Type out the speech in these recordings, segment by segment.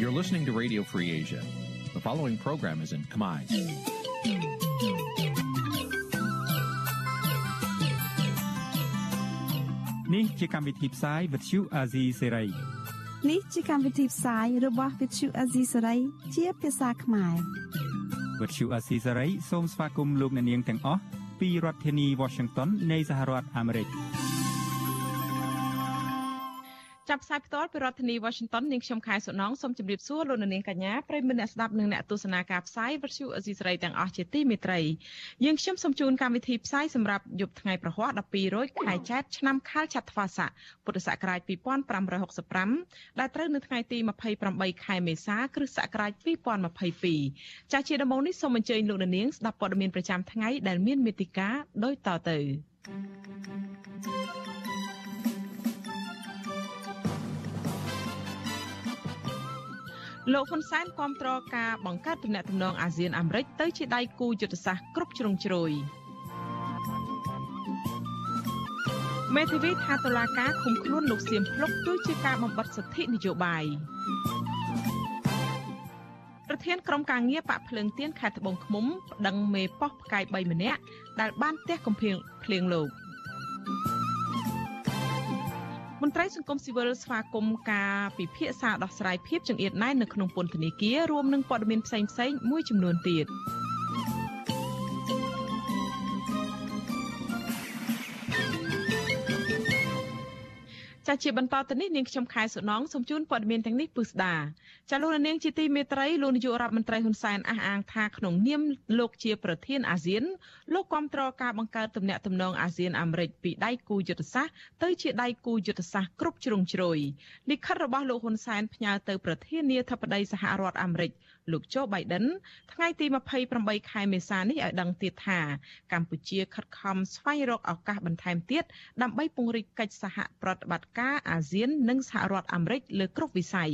You're listening to Radio Free Asia. The following program is in Khmer. នេះជាកម្មវិធីផ្សាយ Vuthu Azizi Serai នេះជាកម្មវិធីផ្សាយរបស់ Vuthu Azizi Serai ជាភាសាខ្មែរ Vuthu Azizi Serai សូមស្វាគមន៍លោកអ្នកនាងទាំងអស់ពីរដ្ឋធានី Washington នៃសហរដ្ឋអាមេរិក។ ចាប់ផ្សាយផ្ទាល់ពីរដ្ឋធានី Washington នាងខ្ញុំខែសុណងសូមជម្រាបសួរលោកនាងកញ្ញាប្រិយមិត្តអ្នកស្ដាប់និងអ្នកទស្សនាការផ្សាយវិទ្យុអេស៊ីសរ៉ៃទាំងអស់ជាទីមេត្រីយើងខ្ញុំសូមជូនកម្មវិធីផ្សាយសម្រាប់យប់ថ្ងៃប្រហ័ស12រោចខែចែកឆ្នាំខាលចត្វាស័កពុទ្ធសករាជ2565ដែលត្រូវនៅថ្ងៃទី28ខែមេសាគ្រិស្តសករាជ2022ចាស់ជាដំបូងនេះសូមអញ្ជើញលោកនាងស្ដាប់ព័ត៌មានប្រចាំថ្ងៃដែលមានមេតិការដូចតទៅ thank you លោកហ៊ុនសែនគាំទ្រការបង្កើតទំនាក់ទំនងអាស៊ានអាមេរិកទៅជាដៃគូយុទ្ធសាស្ត្រគ្រប់ជ្រុងជ្រោយមេធាវីថាតឡាការឃុំខ្លួនលោកសៀមភ្លុកគឺជាការបំបិទសិទ្ធិនយោបាយប្រធានក្រុមការងារបាក់ភ្លើងទៀនខេត្តត្បូងឃ្មុំប្តឹងមេប៉ោះផ្កាយ3ម្នាក់ដែលបានទះកំភ្លៀងភ្លៀងលោក មន្ត្រីសង្គមស៊ីវិលស្វាគមន៍ការពិភាក្សាដោះស្រាយភាពចង្អៀតណែននៅក្នុងពន្ធនាគាររួមនឹងព័ត៌មានផ្សេងៗមួយចំនួនទៀត។ ចាជាបន្តទៅនេះនាងខ្ញុំខែសុណងសូមជូនព័ត៌មានទាំងនេះពុស្ដាចាលោកនាងជាទីមេត្រីលោកនាយករដ្ឋមន្ត្រីហ៊ុនសែនអះអាងថាក្នុងនាមលោកជាប្រធានអាស៊ានលោកគាំទ្រការបង្កើតទំនាក់ទំនងអាស៊ានអាមេរិកពីដៃគូយុទ្ធសាស្ត្រទៅជាដៃគូយុទ្ធសាស្ត្រគ្រប់ជ្រុងជ្រោយលិខិតរបស់លោកហ៊ុនសែនផ្ញើទៅប្រធានាធិបតីសហរដ្ឋអាមេរិកលោកโจ Biden ថ្ងៃទី28ខែមេសានេះឲ្យដឹងទៀតថាកម្ពុជាខិតខំស្វែងរកឱកាសបន្ថែមទៀតដើម្បីពង្រីកកិច្ចសហប្រតិបត្តិការអាស៊ាន និងសហរដ្ឋអាមេរិកលើគ្រប់វិស័យ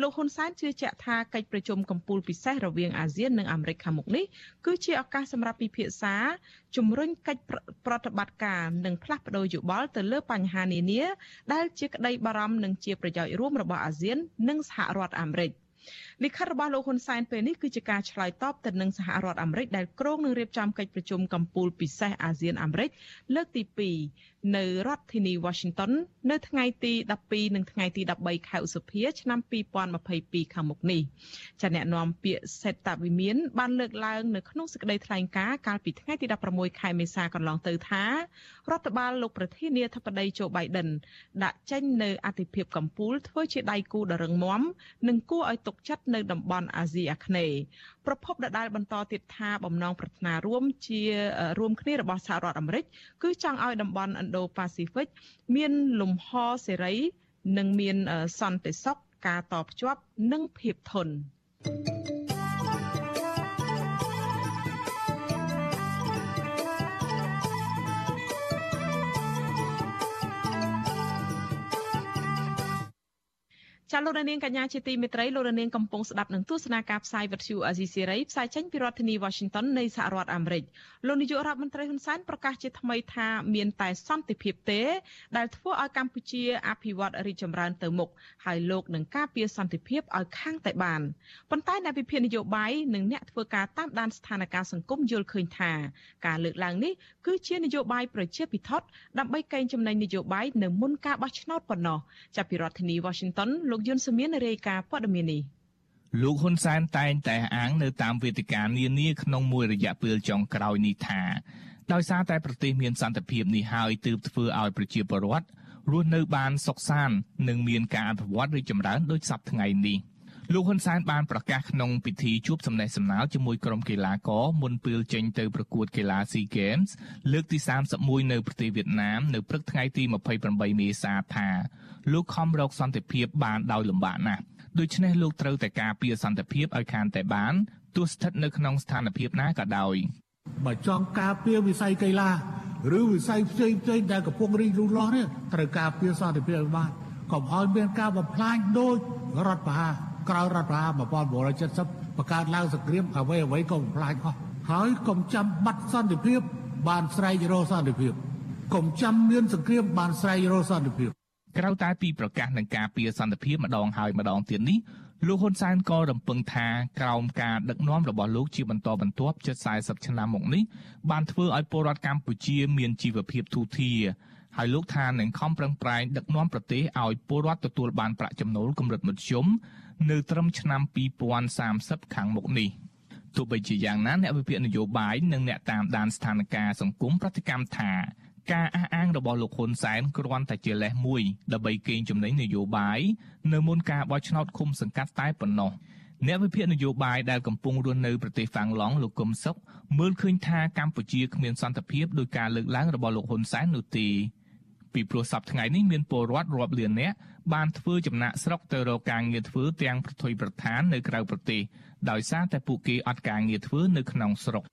លោកហ៊ុនសែនជឿជាក់ថាកិច្ចប្រជុំកំពូលពិសេសរវាងអាស៊ាននិងអាមេរិកខាងមុខនេះគឺជាឱកាសសម្រាប់ពិភាក្សាជំរុញកិច្ចប្រតិបត្តិការនិងផ្លាស់ប្តូរយោបល់ទៅលើបញ្ហានានាដែលជាក្តីបារម្ភនិងជាប្រយោជន៍រួមរបស់អាស៊ាន និងសហរដ្ឋអាមេរិកលិខិតរបស់លោកហ៊ុនសែនពេលនេះគឺជាការឆ្លើយតបទៅនឹងសហរដ្ឋអាមេរិកដែលគ្រោងនឹងរៀបចំកិច្ចប្រជុំកំពូលពិសេសអាស៊ានអាមេរិកលើកទី2នៅរដ្ឋធានី Washington នៅថ្ងៃទី12និងថ្ងៃទី13ខែឧសភាឆ្នាំ2022ខាងមុខនេះចាអ្នកនាំពាក្យសេតតាវិមានបានលើកឡើងនៅក្នុងសេចក្តីថ្លែងការណ៍កាលពីថ្ងៃទី16ខែមេសាកន្លងទៅថារដ្ឋបាលលោកប្រធានាធិបតីโจ Biden ដាក់ចេញនៅអធិភាពកម្ពុជាធ្វើជាដៃគូដ៏រឹងមាំនិងគួរឲ្យទុកចិត្តនៅតំបន់អាស៊ីអាគ្នេយ៍ប្រពន្ធដដែលបន្តទៀតថាបំណងប្រាថ្នារួមជារួមគ្នារបស់សហរដ្ឋអាមេរិកគឺចង់ឲ្យតំបន់ Indo-Pacific មានលំហសេរី និងមានសន្តិសុខការតភ្ជាប់និងភាពធន់ thank you ចាលោករនាងកញ្ញាជាទីមេត្រីលោករនាងកំពុងស្ដាប់នឹងទស្សនាការផ្សាយវិទ្យុអាស៊ីសេរីផ្សាយចេញពីរដ្ឋធានី Washington នៃសហរដ្ឋអាមេរិកលោកនាយករដ្ឋមន្ត្រីហ៊ុនសែនប្រកាសជាថ្មីថាមានតែសន្តិភាពទេ ដែលធ្វើឲ្យកម្ពុជាអភិវឌ្ឍរីកចម្រើនទៅមុខហើយលោកនឹងការពារសន្តិភាពឲ្យខាងតែបានប៉ុន្តែអ្នកវិភាគនយោបាយនិងអ្នកធ្វើការតាមដានស្ថានភាពសង្គមយល់ឃើញថាការលើកឡើងនេះគឺជានយោបាយប្រជាពិធដ្ឋដើម្បីកេងចំណេញនយោបាយនៅមុនការបោះឆ្នោតប៉ុណ្ណោះចាប់ពីរដ្ឋធានី Washington លោកយុនសមៀនរាយការណ៍ព័ត៌មាននេះលោកហ៊ុនសែនតែងតែអាងនៅតាមវេទិកានានាក្នុងមួយរយៈពេលចុងក្រោយនេះថាដោយសារតែប្រទេសមានសន្តិភាពនេះហើយទើបធ្វើឲ្យប្រជាពលរដ្ឋរស់នៅបានសុខសាន្តនិងមានការអភិវឌ្ឍរីកចម្រើនដូចសពថ្ងៃនេះ លោកហ៊ុនសែនបានប្រកាសក្នុងពិធីជួបសំណេះសំណាលជាមួយក្រុមកីឡាករមុនពេលចេញទៅប្រកួតកីឡា SEA Games លើកទី31នៅប្រទេសវៀតណាមនៅព្រឹកថ្ងៃទី28មេសាថាលោកខំរកសន្តិភាពបានដោយលំបាកណាស់ដូច្នេះលោកត្រូវតែការពារសន្តិភាពឲ្យខានតែបានទោះស្ថិតនៅក្នុងស្ថានភាពណាក៏ដោយបើចង់ការពារវិស័យកីឡាឬវិស័យផ្សេងផ្សេងដែលកំពុងរីកលូតលាស់នេះត្រូវការពារសន្តិភាពឲ្យបានកុំឲ្យមានការបំផ្លាញដូចរដ្ឋបហា ក្រោយរដ្ឋបហា1970បង្កើតឡើងសង្គ្រាមអ្វីអ្វីក៏បំផ្លាញអស់ហើយកុំចាំបាត់សន្តិភាព បានស្រែករកសន្តិភាពកុំចាំមានសង្គ្រាមបានស្រែករកសន្តិភាពក្រៅតែពីប្រកាសនឹងការពារសន្តិភាពម្ដងហើយម្ដងទៀតនេះលោកហ៊ុនសែនក៏រំពឹងថាក្រោមការដឹកនាំរបស់លោកជាបន្តបន្ទាប់ជិត40ឆ្នាំមកនេះបានធ្វើឲ្យពលរដ្ឋកម្ពុជាមានជីវភាពធូរធារហើយលោកថានឹងខំប្រឹងប្រែងដឹកនាំប្រទេសឲ្យពលរដ្ឋទទួលបានប្រាក់ចំណូលកម្រិតមធ្យម នៅត្រឹមឆ្នាំ2030ខាងមុខនេះទោះបីជាយ៉ាងណាអ្នកវិភាគនយោបាយនិងអ្នកតាមដានស្ថានភាពសង្គមប្រតិកម្មថាការអះអាងរបស់លោកហ៊ុនសែនគ្រាន់តែជាលេសមួយដើម្បីកេងចំណេញនយោបាយនៅមុនការបោះឆ្នោតឃុំសង្កាត់តែប៉ុណ្ណោះអ្នកវិភាគនយោបាយដែលកំពុងរស់នៅប្រទេសហ្វាំងឡង់លោកកឹមសុខមើលឃើញថាកម្ពុជាគ្មានសន្តិភាពដោយការលើកឡើងរបស់លោកហ៊ុនសែននោះទេ ពីព្រោះសប្តាហ៍ថ្ងៃនេះមានពលរដ្ឋរាប់លាននាក់បានធ្វើចំណាក់ស្រុកទៅរកការងារធ្វើទាំងប្រថុយប្រឋាននៅក្រៅប្រទេសដោយសារតែពួកគេអត់ការងារធ្វើនៅក្នុងស្រុក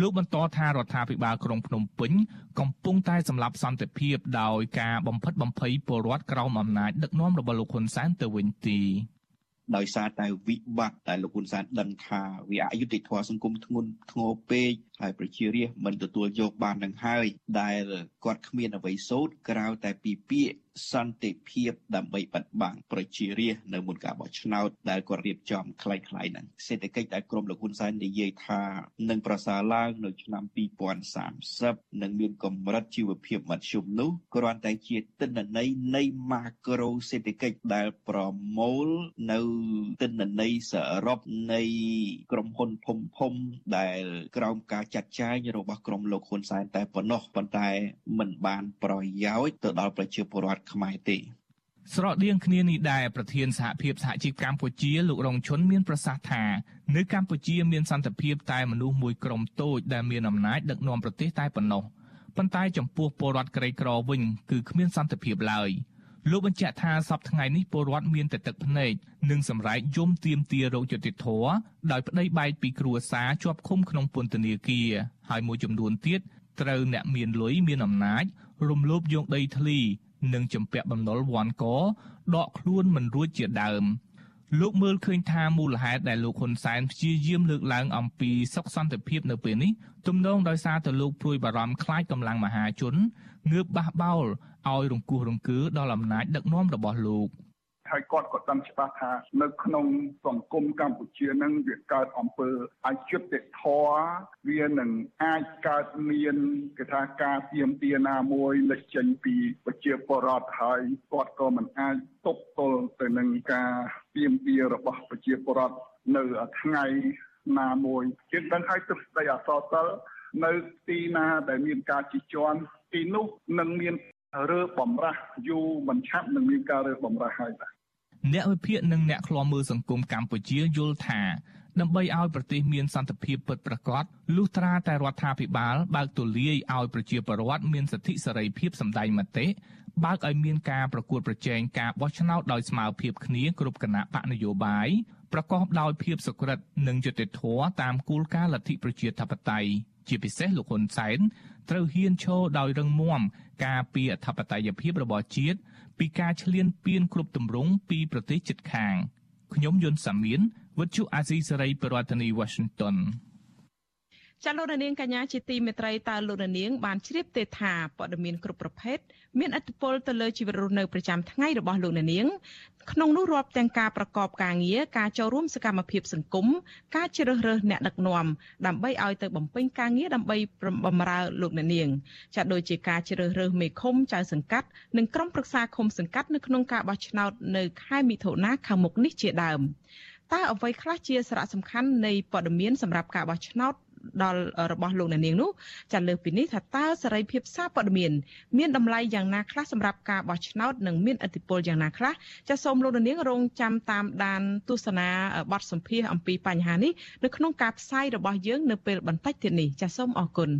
លោកបន្តថារដ្ឋាភិបាលក្រុងភ្នំពេញកំពុងតែសម្លាប់សន្តិភាពដោយការបំផិតបំភ័យពលរដ្ឋក្រោមអំណាចដឹកនាំរបស់លោកហ៊ុនសែនទៅវិញទីដោយសារតែវិបត្តិដែលលោកហ៊ុនសែនដឹងថាវាអយុត្តិធម៌សង្គមធ្ងន់ធ្ងរពេកហើយប្រជារាស្ត្រមិនទទួលយកបាននឹងហើយដែលគាត់គ្មានអ្វីសូត្រក្រៅតែពីពាក្យសន្តិភាពដើម្បីបិទបាំងប្រជារាស្ត្រនៅមុនការបោះឆ្នោតដែលគាត់រៀបចំคล้ายៗហ្នឹងសេដ្ឋកិច្ចដែលក្រមលោកហ៊ុនសែននិយាយថានឹងប្រសើរឡើងនៅឆ្នាំ2030នឹងមានកម្រិតជីវភាពមធ្យមនោះគ្រាន់តែជាទិន្នន័យនៃម៉ាក្រូសេដ្ឋកិច្ចដែលប្រមូលនៅទិន្នន័យសរុបនៃក្រុមហ៊ុនធំធំដែលក្រោមការ ចាត់ចែងរបស់ក្រមលោកហ៊ុនសែនតែប៉ុណ្ណោះប៉ុន្តែมันបានប្រយោជន៍ទៅដល់ប្រជាពលរដ្ឋខ្មែរទេស្រដៀងគ្នានេះដែរប្រធានសហភាពសហជីពកម្ពុជាលោករងឈុនមានប្រសាសន៍ថានៅកម្ពុជាមានសន្តិភាពតែមនុស្សមួយក្រុមតូចដែលមានអំណាចដឹកនាំប្រទេសតែប៉ុណ្ណោះប៉ុន្តែចំពោះពលរដ្ឋក្រីក្រវិញគឺគ្មានសន្តិភាពឡើយ លោកបញ្ជាក់ថាសប្តាហ៍ថ្ងៃនេះពលរដ្ឋមានតែទឹកភ្នែកនិងសម្រែកយំទៀមទារោគយុតិធធដោយប្តីបែកពីគ្រួសារជាប់ឃុំក្នុងពន្ធនាគារហើយមួយចំនួនទៀតត្រូវអ្នកមានលុយមានអំណាច រំលោភយកដីធ្លី និងចម្ពាក់បំណុលវ៉ាន់កដកខ្លួនមិនរួចជាដើម លោកមើលឃើញថាមូលហេតុដែលលោកហ៊ុនសែនព្យាយាមលើកឡើងអំពីសុខសន្តិភាពនៅពេលនេះទំនងដោយសារតែលោកព្រួយបារម្ភខ្លាចកម្លាំងមហាជនងើបបះបោលឲ្យរង្គោះរង្គើដល់អំណាចដឹកនាំរបស់លោក។ ហើយគាត់ក៏ដឹងច្បាស់ថានៅក្នុងសង្គមកម្ពុជានឹងវាកើតអំពើអយុត្តិធម៌វានឹងអាចកើតមានគេថាការទៀមទាណាមួយលេចចេញពីប្រជាពលរដ្ឋហើយគាត់ក៏មិនអាចទប់ទល់ទៅនឹងការទៀមទារបស់ប្រជាពលរដ្ឋនៅថ្ងៃណាមួយជាងដឹងឲ្យទស្សន័យអសរសិលនៅទីណាដែលមានការជិះជាន់ទីនោះនឹងមានរើបំរាស់យូរមិនឆាប់នឹងមានការរើបំរាស់ហើយបាទ អ្នកវិភាគនិងអ្នកឃ្លាំមើលសង្គមកម្ពុជាយល់ថាដើម្បីឲ្យប្រទេសមានសន្តិភាពពិតប្រាកដលុះត្រាតែរដ្ឋាភិបាលបើកទូលាយឲ្យប្រជាពលរដ្ឋមានសិទ្ធិសេរីភាពសម្ដែងមតិបើកឲ្យមានការប្រកួតប្រជែងការបោះឆ្នោតដោយស្មើភាពគ្នាគ្រប់គណៈបកនយោបាយប្រកបដោយភាពសុក្រិតនិងយុត្តិធម៌តាមគោលការណ៍លទ្ធិប្រជាធិបតេយ្យជាពិសេសលោកហ៊ុនសែនត្រូវហ៊ានឈរដោយរឹងមាំការពារអធិបតេយ្យភាពរបស់ជាតិ ពីការឈ្លានពានគ្រប់ទម្រង់ពីប្រទេសជិតខាងខ្ញុំយុនសាមៀនវិទ្យុអាស៊ីសេរីប្រធានាធិបតី Washington ចាលោកនាងកញ្ញាជាទីមេត្រីតើលោកនាងបានជ្រាបទេថាព័ត៌មានគ្រប់ប្រភេទមានឥទ្ធិពលទៅលើជីវិតរស់នៅប្រចាំថ្ងៃរបស់លោកនាងក្នុងនោះរាប់ទាំងការប្រកបការងារការចូលរួមសកម្មភាពសង្គមការជ្រើសរើសអ្នកដឹកនាំដើម្បីឲ្យទៅបំពេញការងារដើម្បីបំរើលោកអ្នកនាងចាដូចជាការជ្រើសរើសមេឃុំចៅសង្កាត់និងក្រុមប្រឹក្សាឃុំសង្កាត់នៅក្នុងការបោះឆ្នោតនៅខែមិថុនាខាងមុខនេះជាដើមតើអ្វីខ្លះជាសារៈសំខាន់នៃព័ត៌មានសម្រាប់ការបោះឆ្នោត ដល់របស់លោកអ្នកនាងនោះចាលើសពីនេះថាតើសេរីភាពសារព័ត៌មានមានតម្លៃយ៉ាងណាខ្លះសម្រាប់ការបោះឆ្នោតនិងមានឥទ្ធិពលយ៉ាងណាខ្លះចាសូមលោកអ្នកនាងរងចាំតាមដានទស្សនាបទសម្ភាសអំពីបញ្ហានេះនៅក្នុងការផ្សាយរបស់យើងនៅពេលបន្តិចទៀតនេះចាសូមអរគុណ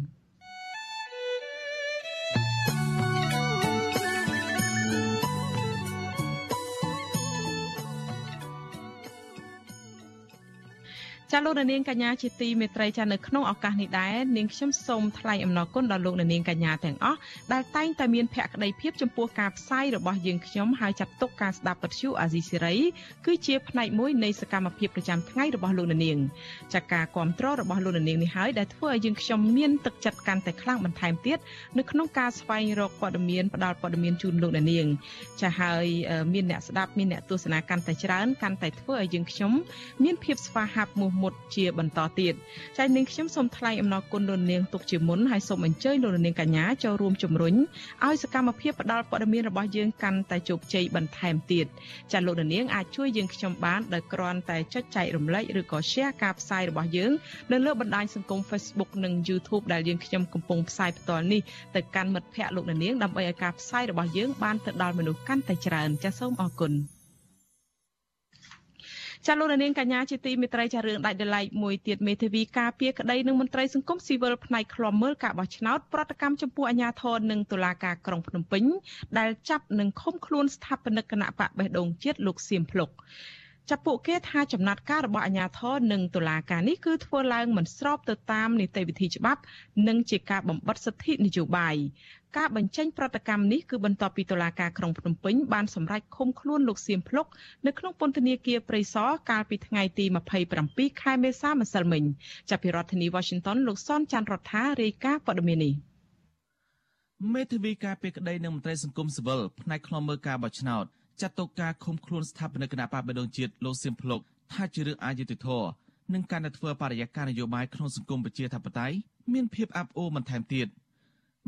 ចចាលោកនាងកញ្ញាជាទីមេត្រីចានៅក្នុងឱកាសនេះដែរនាងខ្ញុំសូមថ្លែងអំណរគុណដល់លោកនាងកញ្ញាទាំងអស់ដែលតែងតែមានភក្ដីភាពចំពោះការផ្សាយរបស់យើងខ្ញុំហើយចាត់ទុកការស្ដាប់ពទ្យុអាស៊ីសេរីគឺជាផ្នែកមួយនៃសកម្មភាពប្រចាំថ្ងៃរបស់លោកនាងចាការគ្រប់គ្រងរបស់លោកនាងនេះហើយដែលធ្វើឲ្យយើងខ្ញុំមានទឹកចិត្តកាន់តែខ្លាំងបន្ថែមទៀតនៅក្នុងការស្វែងរកព័ត៌មានផ្ដល់ព័ត៌មានជូនលោកនាងចាហើយមានអ្នកស្ដាប់មានអ្នកទស្សនាកាន់តែច្រើនកាន់តែធ្វើឲ្យយើងខ្ញុំមានភាពស្វាហាប់មោះមុតជាបន្តទៀតចា៎នាងខ្ញុំសូមថ្លែងអំណរគុណលោកនាងទុកជាមុនហើយសូមអញ្ជើញលោកនាងកញ្ញាចូលរួមជំរុញឲ្យសកម្មភាពផ្តល់ព័ត៌មានរបស់យើងកាន់តែជោគជ័យបន្ថែមទៀតចា៎លោកនាងអាចជួយយើងខ្ញុំបានដោយគ្រាន់តែចុចចែករំលែកឬក៏ share ការផ្សាយរបស់យើងនៅលើបណ្ដាញសង្គម Facebook និង YouTube ដែលយើងខ្ញុំកំពុងផ្សាយផ្ទាល់នេះទៅកាន់មិត្តភ័ក្តិលោកនាងដើម្បីឲ្យការផ្សាយរបស់យើងបានទៅដល់មនុស្សកាន់តែច្រើនចាសសូមអរគុណ ចាលោកនាងកញ្ញាជាទីមេត្រីចារឿងដាច់ដライមួយទៀតមេធាវីការពារក្តីនឹងមន្ត្រីសង្គមស៊ីវិលផ្នែកខ្លំមើលការបោះឆ្នោតប្រតិកម្មចំពោះអាជ្ញាធរនិងតុលាការក្រុងភ្នំពេញដែលចាប់និងឃុំខ្លួនស្ថាបនិកគណៈបកបេះដូងជាតិលោកសៀមភ្លុកចាប់ពួកគេថាចំណាត់ការរបស់អាជ្ញាធរនិងតុលាការនេះគឺធ្វើឡើងមិនស្របទៅតាមនីតិវិធីច្បាប់ និងជាការបំបិទសិទ្ធិនយោបាយ ការបញ្ចេញប្រតិកម្មនេះគឺបន្ទាប់ពីតុលាការក្រុងភ្នំពេញបានសម្រេចឃុំខ្លួនលោកសៀមភ្លុកនៅក្នុងពន្ធនាគារព្រៃសរកាលពីថ្ងៃទី27ខែមេសាម្សិលមិញចាប់ពីរដ្ឋធានី Washington លោកសនច័ន្ទរដ្ឋារាយការណ៍ព័ត៌មាននេះមេធាវីការពីក្តីនឹងមន្ត្រីសង្គមស៊ីវិលផ្នែកខ្លំមើលការបោះឆ្នោតចាត់ទុកការឃុំខ្លួនស្ថាបនិកគណៈបកបេដងជាតិលោកសៀមភ្លុកថាជារឿងអយុត្តិធម៌និងការដែលធ្វើបរិយាកាសនយោបាយក្នុងសង្គមប្រជាធិបតេយ្យមានភាពអាប់អូរបន្ថែមទៀត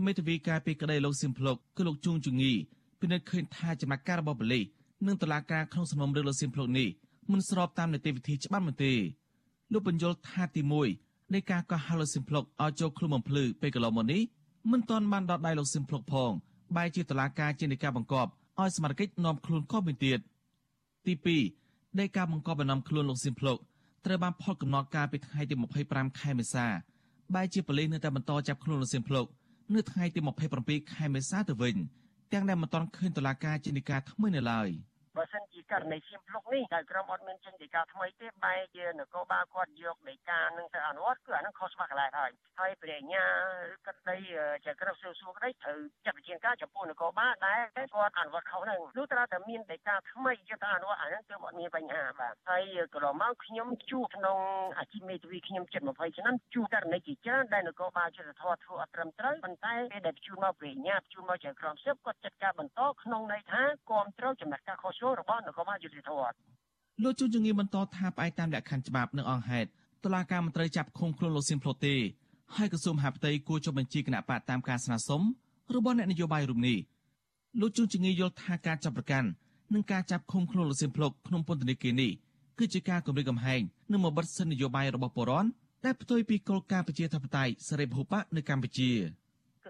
មេធាវីការពីក្តីលោកសៀមភ្លុកគឺលោកជួងជងីពិនិត្យឃើញថាចំណាត់ការរបស់ប៉ូលីសនិងតុលាការក្នុងសំណុំរឿងលោកសៀមភ្លុកនេះមិនស្របតាមនីតិវិធីច្បាប់នោះទេលោកបញ្យលថាទី1នៃការកោះហៅលោកសៀមភ្លុកឲ្យចូលខ្លួនបំភ្លឺពេលកន្លងមកនេះមិនទាន់បានដកដៃលោកសៀមភ្លុកផងបែរជាតុលាការជានៃការបង្កប់ឲ្យសមាជិកនាំខ្លួនក៏មានទៀតទី2នៃការបង្កប់បំណំខ្លួនលោកស៊ីមភ្លុកត្រូវបានផុតកំណត់ការពីថ្ងៃទី25ខែមេសាបែរជាប៉ូលីសនៅតែបន្តចាប់ខ្លួនលោកស៊ីមភ្លុក នៅថ្ងៃទី27ខែមេសាទៅវិញទាំងដែលមិនទាន់ឃើញតុលាការជានិកាថ្មីនៅឡើយ។បើសិនជា ករណីសៀមភ្លុកនេះតែក្រុមអត់មានចេញដីកាថ្មីទេបែរជានគរបាលគាត់យកដីកានឹងទៅអនុវត្តគឺអានឹងខុសច្បាប់កន្លែងហើយហើយព្រះអញ្ញាឬក្តីជាក្រុមសួរសួរក្តីត្រូវចាត់វិធានការចំពោះនគរបាលដែលគាត់អនុវត្តខុសហ្នឹងនោះត្រូវតែមានដីកាថ្មីយកទៅអនុវត្តអានឹងគឺអត់មានបញ្ហាបាទហើយកន្លងមកខ្ញុំជួបក្នុងអាជីពមេធាវីខ្ញុំជិត20ឆ្នាំជួបករណីជាច្រើនដែលនគរបាលយុទ្ធធរធ្វើអត់ត្រឹមត្រូវប៉ុន្តែពេលដែលជួបមកព្រះអញ្ញាជួបមកជាក្រុមសិបគាត់ចាត់ការបន្តក្នុងន័យថាគ្រប់ត្រូវចំណាត់ការខុសចូលរបស់នគរបាលយុតិធម៌លោកជួនជំងឺបន្តថាផ្អែកតាមលក្ខខណ្ឌច្បាប់និងអង្គហេតុតុលាការមន្ត្រីចាប់ឃុំខ្លួនលោកសៀមផ្លូតទេហើយក្រសួងមហាផ្ទៃគួរចុះបញ្ជីគណៈបកតាមការស្នើសុំរបស់អ្នកនយោបាយរូបនេះលោកជួនជំងឺយល់ថាការចាប់ប្រកាន់និងការចាប់ឃុំខ្លួនលោកសៀមផ្លុកក្នុងពន្ធនាគារនេះគឺជាការគម្រាមកំហែងនិងមកបិទសិទ្ធិនយោបាយរបស់ប្រជាពលរដ្ឋដែលផ្ទុយពីគោលការណ៍ប្រជាធិបតេយ្យសេរីពហុបកនៅកម្ពុជា។ក្រ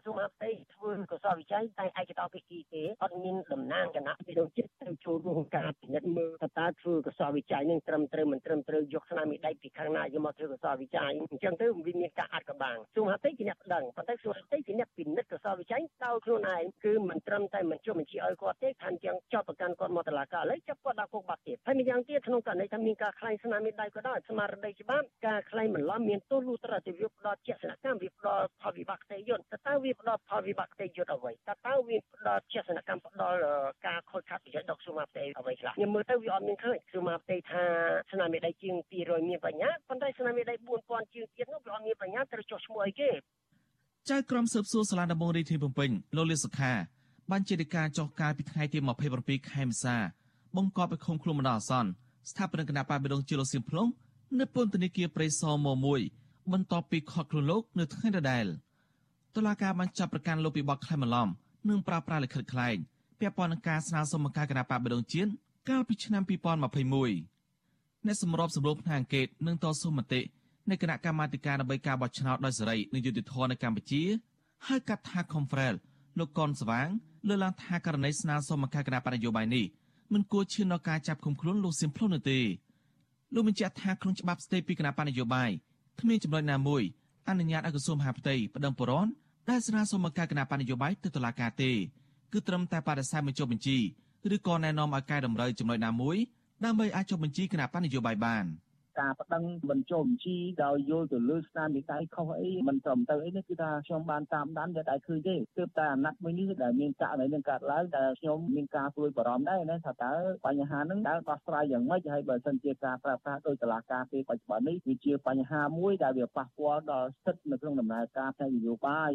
សួងមហាផ្ទៃធ្វើកសលវិច័យតែឯកតោភាគីទេអត់មានតំណាងគណៈវិដូចចិត្តទៅចូលរួមការពិនិត្យមើលតើតើធ្វើកសលវិច័យនឹងត្រឹមត្រូវមិនត្រឹមត្រូវយកស្នាមដៃពីខាងណាយកមកធ្វើកសលវិច័យអញ្ចឹងទៅវាមានការអាត់កបាំងក្រសួងមហាផ្ទៃជាអ្នកដឹងប៉ុន្តែក្រសួងមហាផ្ទៃជាអ្នកពិនិត្យកសលវិច័យដោយខ្លួនឯងគឺមិនត្រឹមតែមិនចុះបញ្ជីឲ្យគាត់ទេថាអញ្ចឹងចោទប្រកាន់គាត់មកតុលាការឥឡូវចាប់គាត់ដាក់គុកបាត់ទៀតហើយម្យ៉ាងទៀតក្នុងករណីថាមានការខ្លែងស្នាមដៃក៏ដោយស្មារតីច្បាប់ការខ្លែងបន្លំមានទោសលុះត្រាតែវាផ្ដោតជាក់ស្ដែងកម្មវាផ្ដោតផលវិបាកផ្ទៃយន្តតើវាផ្ដោតផលវិបាកផ្ទៃយុទ្ធអ្វីតើតើវាផ្ដល់ចេតនកម្មផ្ដល់ការខូចខាតប្រយោជន៍ដល់សុមាផ្ទៃអ្វីខ្លះខ្ញុំមើលទៅវាអត់មានឃើញសុមាផ្ទៃថាស្នាមមេដៃជាង200មានបញ្ញាប៉ុន្តែស្នាមមេដៃ4000ជាងទៀតនោះវាអត់មានបញ្ញាត្រូវចុះឈ្មោះអីគេចៅក្រមស៊ើបសួរសាលាដំបងរាជធានីភ្នំពេញលោកលីសុខាបានជាការចុះការពីថ្ងៃទី27ខែមេសាបង្កប់ឲ្យឃុំខ្លួនបណ្ដោះអាសន្នស្ថាបនិកគណៈបាលបេដងជាលោកសៀមភ្លុងនៅពន្ធនាគារព្រៃសរម1បន្ទាប់ពីខកខ្លួនលោកនៅថ្ងៃដដែល។ តុលាការបានចាប់ប្រកាន់លោកពីបទក្លែងបន្លំនិងប្រើប្រាស់លិខិតក្លែងពាក់ព័ន្ធនឹងការស្នើសុំបង្ការគណៈបកបដងជាតិកាលពីឆ្នាំ2021អ្នកសម្របសម្រួលផ្នែកអង្គការនិងតស៊ូមតិនៃគណៈកម្មាធិការដើម្បីការបោះឆ្នោតដោយសេរីនិងយុត្តិធម៌នៅកម្ពុជាហៅកាត់ថា Confrel លោកកនស្វាងលើកឡើងថាករណីស្នើសុំបង្ការគណៈបកនយោបាយនេះមិនគួរឈានដល់ការចាប់ឃុំខ្លួនលោកសៀមភ្លុននោះទេលោកបញ្ជាក់ថាក្នុងច្បាប់ស្តីពីគណៈបកនយោបាយគ្មានចំណុចណាមួយអនុញ្ញាតឲ្យក្រសួងមហាផ្ទៃប្តឹងបរន ដែលស្នើសុំបង្កើតគណៈបញ្ញយោបាយទៅតុលាការទេគឺត្រឹមតែបដិសេធបញ្ចុះបញ្ជីឬក៏ណែនាំឲ្យកែតម្រូវចំណុចណាមួយដើម្បីអាចចុះបញ្ជីគណៈបញ្ញយោបាយបាន ការប្តឹងមិនចូលបញ្ជីដោយយល់ទៅលើស្នាមនិកាយខុសអីមិនត្រឹមត្រូវអីនេះគឺថាខ្ញុំបានតាមដានតែតែឃើញទេទើបតែអាណត្តិមួយនេះដែលមានករណីនឹងកើតឡើងតែខ្ញុំមានការព្រួយបារម្ភដែរណាថាតើបញ្ហានឹងដែលដោះស្រាយយ៉ាងម៉េចហើយបើសិនជាការប្រើប្រាស់ដោយតឡាការពេលបច្ចុប្បន្ននេះវាជាបញ្ហាមួយដែលវាប៉ះពាល់ដល់សិទ្ធិនៅក្នុងដំណើរការផ្នែកនយោបាយ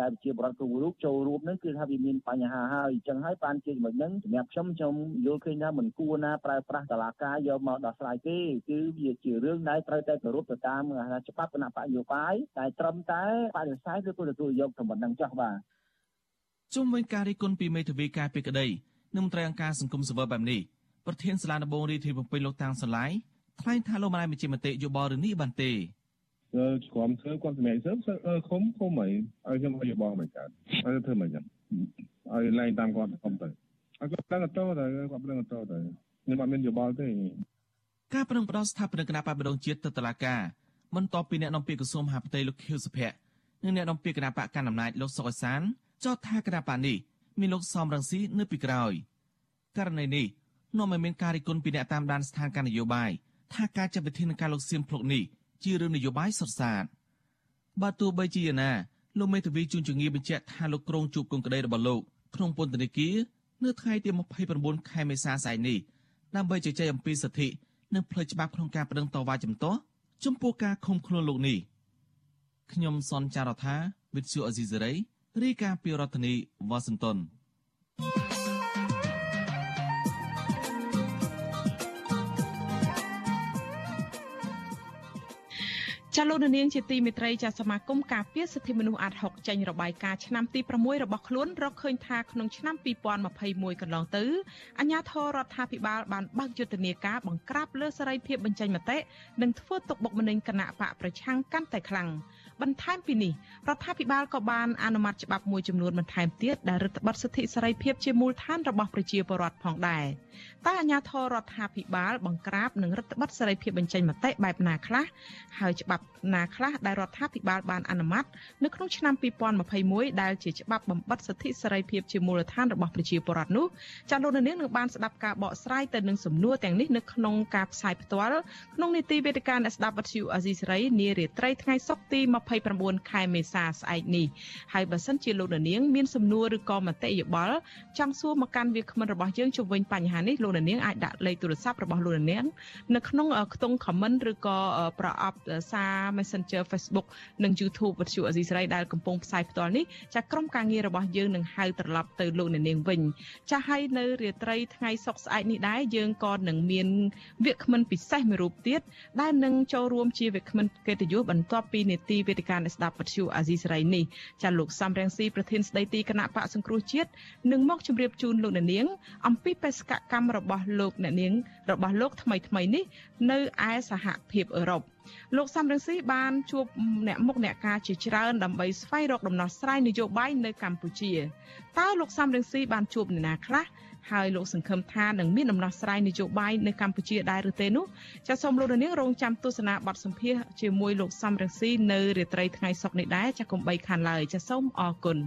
ដែលជាបរិបទគ្រប់រូបចូលរួមនឹងគឺថាវាមានបញ្ហាហើយអញ្ចឹងហើយបានជាចំណុចហ្នឹងសម្រាប់ខ្ញុំខ្ញុំយល់ឃើញថាមិនគួរណាប្រើប្រាស់តឡាការយកមកដោះស្រាយទេគឺវាជារឿងដែលត្រូវតែគោរពទៅតាមច្បាប់គណៈបកនយោបាយតែត្រឹមតែបដិសេធឬក៏ទទួលយកទៅមិនដឹងចោះបាទជុំវិញការរិះគន់ពីមេធាវីការពីក្តីនឹងមន្ត្រីអង្គការសង្គមស៊ីវិលបែបនេះប្រធានសាលាដំបងរាជធានីភ្នំពេញលោកតាំងសឡាយថ្លែងថាលោកមិនអាចបញ្ជាមតិយោបល់រឿងនេះបានទេគាត់ធ្វើគាត់សម្រេចទៅឃុំឃុំហើយឲ្យខ្ញុំឲ្យយោបល់មិនកើតឲ្យធ្វើមិនចឹងឲ្យឡើងតាមគាត់ឃុំទៅឲ្យគាត់ដឹងទៅទៅគាត់ដឹងទៅទៅខ្ញុំអត់មានយោបល់ទេ ការប្រឹងប្រដៅស្ថាបនិកគណៈបកបដងជាតិទៅតុលាការបន្ទាប់ពីអ្នកនាំពាក្យក្រសួងមហាផ្ទៃលោកខៀវសុភ័ក្រនិងអ្នកនាំពាក្យគណៈបកកណ្ដាលអំណាចលោកសុកអសានចោទថាគណៈបកនេះមានលោកសំរងស៊ីនៅពីក្រោយករណីនេះនាំឲ្យមានការរិះគន់ពីអ្នកតាមដានស្ថានភាពនយោបាយថាការចាត់វិធានការលោកសៀមភ្លុកនេះជារឿងនយោបាយសុទ្ធសាធបើទោះបីជាយ៉ាងណាលោកមេធាវីជួនជងាបញ្ជាក់ថាលោកក្រុងជួបគុំក្តីរបស់លោកក្នុងពន្ធនាគារនៅថ្ងៃទី29ខែមេសាស្អែកនេះដើម្បីជជែកអំពីសិទ្ធិ និងផ្លូវច្បាប់ក្នុងការប្តឹងតវ៉ាជំទាស់ចំពោះការឃុំខ្លួនលោកនេះខ្ញុំសនចាររថាវិទ្យុអេស៊ីសេរីរាយការណ៍ពីរដ្ឋធានីវ៉ាស៊ីនតោន ចាលោកនាងជាទីមេត្រីចាសមាគមការពារសិទ្ធិមនុស្សអាត់ហុកចេញរបាយការណ៍ឆ្នាំទី6របស់ខ្លួនរកឃើញថាក្នុងឆ្នាំ2021កន្លងទៅអាជ្ញាធររដ្ឋាភិបាលបានបើកយុទ្ធនាការបង្ក្រាបលើសេរីភាពបញ្ចេញមតិនិងធ្វើទុកបុកម្នេញគណៈបកប្រឆាំងកាន់តែខ្លាំង បន្ថែមពីនេះរដ្ឋាភិបាលក៏បានអនុម័តច្បាប់មួយចំនួនបន្ថែមទៀតដែលរដ្ឋបတ်សិទ្ធិសេរីភាពជាមូលដ្ឋានរបស់ប្រជាពលរដ្ឋផងដែរតែអាជ្ញាធររដ្ឋាភិបាលបង្ក្រាបនិងរដ្ឋបတ်សេរីភាពបញ្ចេញមតិបែបណាខ្លះហើយច្បាប់ណាខ្លះដែលរដ្ឋាភិបាលបានអនុម័តនៅក្នុងឆ្នាំ2021ដែលជាច្បាប់បំបត្តិសិទ្ធិសេរីភាពជាមូលដ្ឋានរបស់ប្រជាពលរដ្ឋនោះចាលោកនាងនឹងបានស្ដាប់ការបកស្រាយទៅនឹងសំណួរទាំងនេះនៅក្នុងការផ្សាយផ្ទាល់ក្នុងនីតិវេទិកាអ្នកស្ដាប់វិទ្យុអាស៊ីសេរីនារាត្រីថ្ងៃសុក្រទី29ខែមេសាស្អែកនេះហើយបើសិនជាលោកនាងមានសំណួរឬក៏មតិយោបល់ចង់សួរមកកាន់វាគ្មិនរបស់យើងជុំវិញបញ្ហានេះលោកនាងអាចដាក់លេខទូរស័ព្ទរបស់លោកនាងនៅក្នុងខ្ទង់ comment ឬក៏ប្រអប់សារ Messenger Facebook និង YouTube វិទ្យុអេស៊ីសរ៉ៃដែលកំពុងផ្សាយផ្ទាល់នេះចាក្រុមការងាររបស់យើងនឹងហៅត្រឡប់ទៅលោកនាងវិញចាហើយនៅរាត្រីថ្ងៃសុក្រស្អែកនេះដែរយើងក៏នឹងមានវាគ្មិនពិសេសមួយរូបទៀតដែលនឹងចូលរួមជាវាគ្មិនកិត្តិយសបន្ទាប់ពីនេតិវេទិកាអ្នកស្ដាប់វិទ្យុអាស៊ីសេរីនេះចាលោកសំរងស៊ីប្រធានស្ដីទីគណៈបកសង្គ្រោះជាតិនឹងមកជម្រាបជូនលោកនាង អំពីបេសកកម្មរបស់លោកអ្នកនាង របស់លោកថ្មីថ្មីនេះ នៅឯសហភាពអឺរ៉ុបលោកសំរងស៊ីបានជួបអ្នកមុខអ្នកការជាច្រើនដើម្បីស្វែងរកដំណោះស្រាយនយោបាយនៅកម្ពុជាតើលោកសំរងស៊ីបានជួបអ្នកណាខ្លះ ហើយលោកសង្ឃឹមថានឹងមានដំណោះស្រាយនយោបាយនៅកម្ពុជាដែរឬទេនោះចាសសូមលោកនាងរងចាំទស្សនាបទសម្ភាសជាមួយលោកសំរងស៊ីនៅរាត្រីថ្ងៃសុក្រនេះដែរចាសកុំបីខានឡើយចាសសូមអរគុណ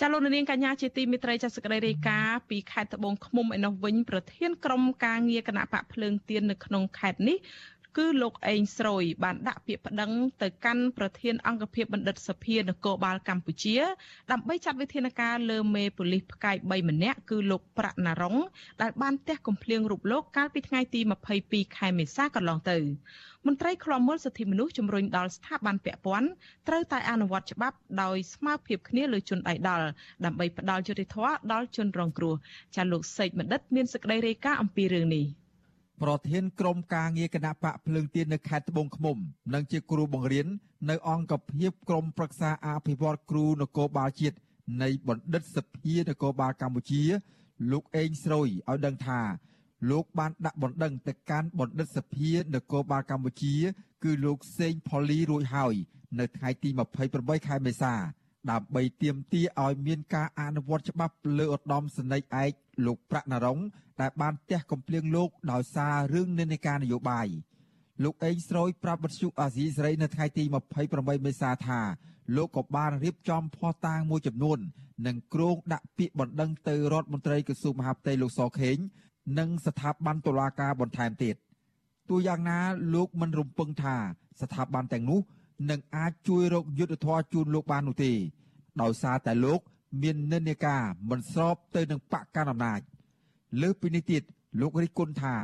ចាលោកនាងកញ្ញាជាទីមេត្រីចាសក្តីរាយការណ៍ពីខេត្តត្បូងឃ្មុំឯនោះវិញប្រធានក្រុមការងារគណៈបកភ្លើងទៀននៅក្នុងខេត្តនេះ គឺលោកអេងស្រួយបានដាក់ពាក្យប្តឹងទៅកាន់ប្រធានអង្គភិបបណ្ឌិតសភានគរបាលកម្ពុជា ដើម្បីចាត់វិធានការលើមេប៉ូលីសផ្កាយ3ម្នាក់គឺលោកប្រាក់ណារុងដែលបានទះកំភ្លៀងរូបលោកកាលពីថ្ងៃទី22ខែមេសាកន្លងទៅមន្ត្រីឃ្លាំមើលសិទ្ធិមនុស្សជំរុញដល់ស្ថាប័នពាក់ព័ន្ធត្រូវតែអនុវត្តច្បាប់ដោយស្មើភាពគ្នាលើជនដៃដល់ដើម្បីផ្ដល់យុត្តិធម៌ដល់ជនរងគ្រោះចាលោកសេកបណ្ឌិតមានសេចក្តីរាយការណ៍អំពីរឿងនេះ ប្រធានក្រុមការងារគណៈបកភ្លើងទៀននៅខេត្តត្បូងឃ្មុំ និងជាគ្រូបង្រៀននៅអង្គភាពក្រុមប្រឹក្សាអភិវឌ្ឍគ្រូនគរបាលជាតិនៃបណ្ឌិតសភានគរបាលកម្ពុជា លោកអេងស្រួយឲ្យដឹងថា លោកបានដាក់បណ្ដឹងទៅកាន់បណ្ឌិតសភានគរបាលកម្ពុជា គឺលោកសេងផូលីរួចហើយ នៅថ្ងៃទី28ខែមេសា ដើម្បីទាមទារឲ្យមានការអនុវត្តច្បាប់លើឧត្តមសេនីយ៍ឯកលោកប្រាក់ណរងដែលបានទះកំភ្លៀងលោកដោយសាររឿងនិន្នាការនយោបាយលោកអេងស្រួយប្រាប់បទសុអាស៊ីសេរីនៅថ្ងៃទី28មេសាថាលោកក៏បានរៀបចំភស្តុតាងមួយចំនួននិងគ្រោងដាក់ពាក្យបណ្ដឹងទៅរដ្ឋមន្ត្រីក្រសួងមហាផ្ទៃលោកសខេងនិងស្ថាប័នតុលាការបន្ថែមទៀតទោះយ៉ាងណាលោកមិនរំពឹងថាស្ថាប័នទាំងនោះ នឹងអាចជួយរកយុទ្ធធរជូនលោកបាននោះទេ ដោយសារតែលោក មាននិន្នាការមិនស្របទៅនឹងបកកណ្ដាលអំណាចលើសពីនេះទៀតលោករិះគន់ថា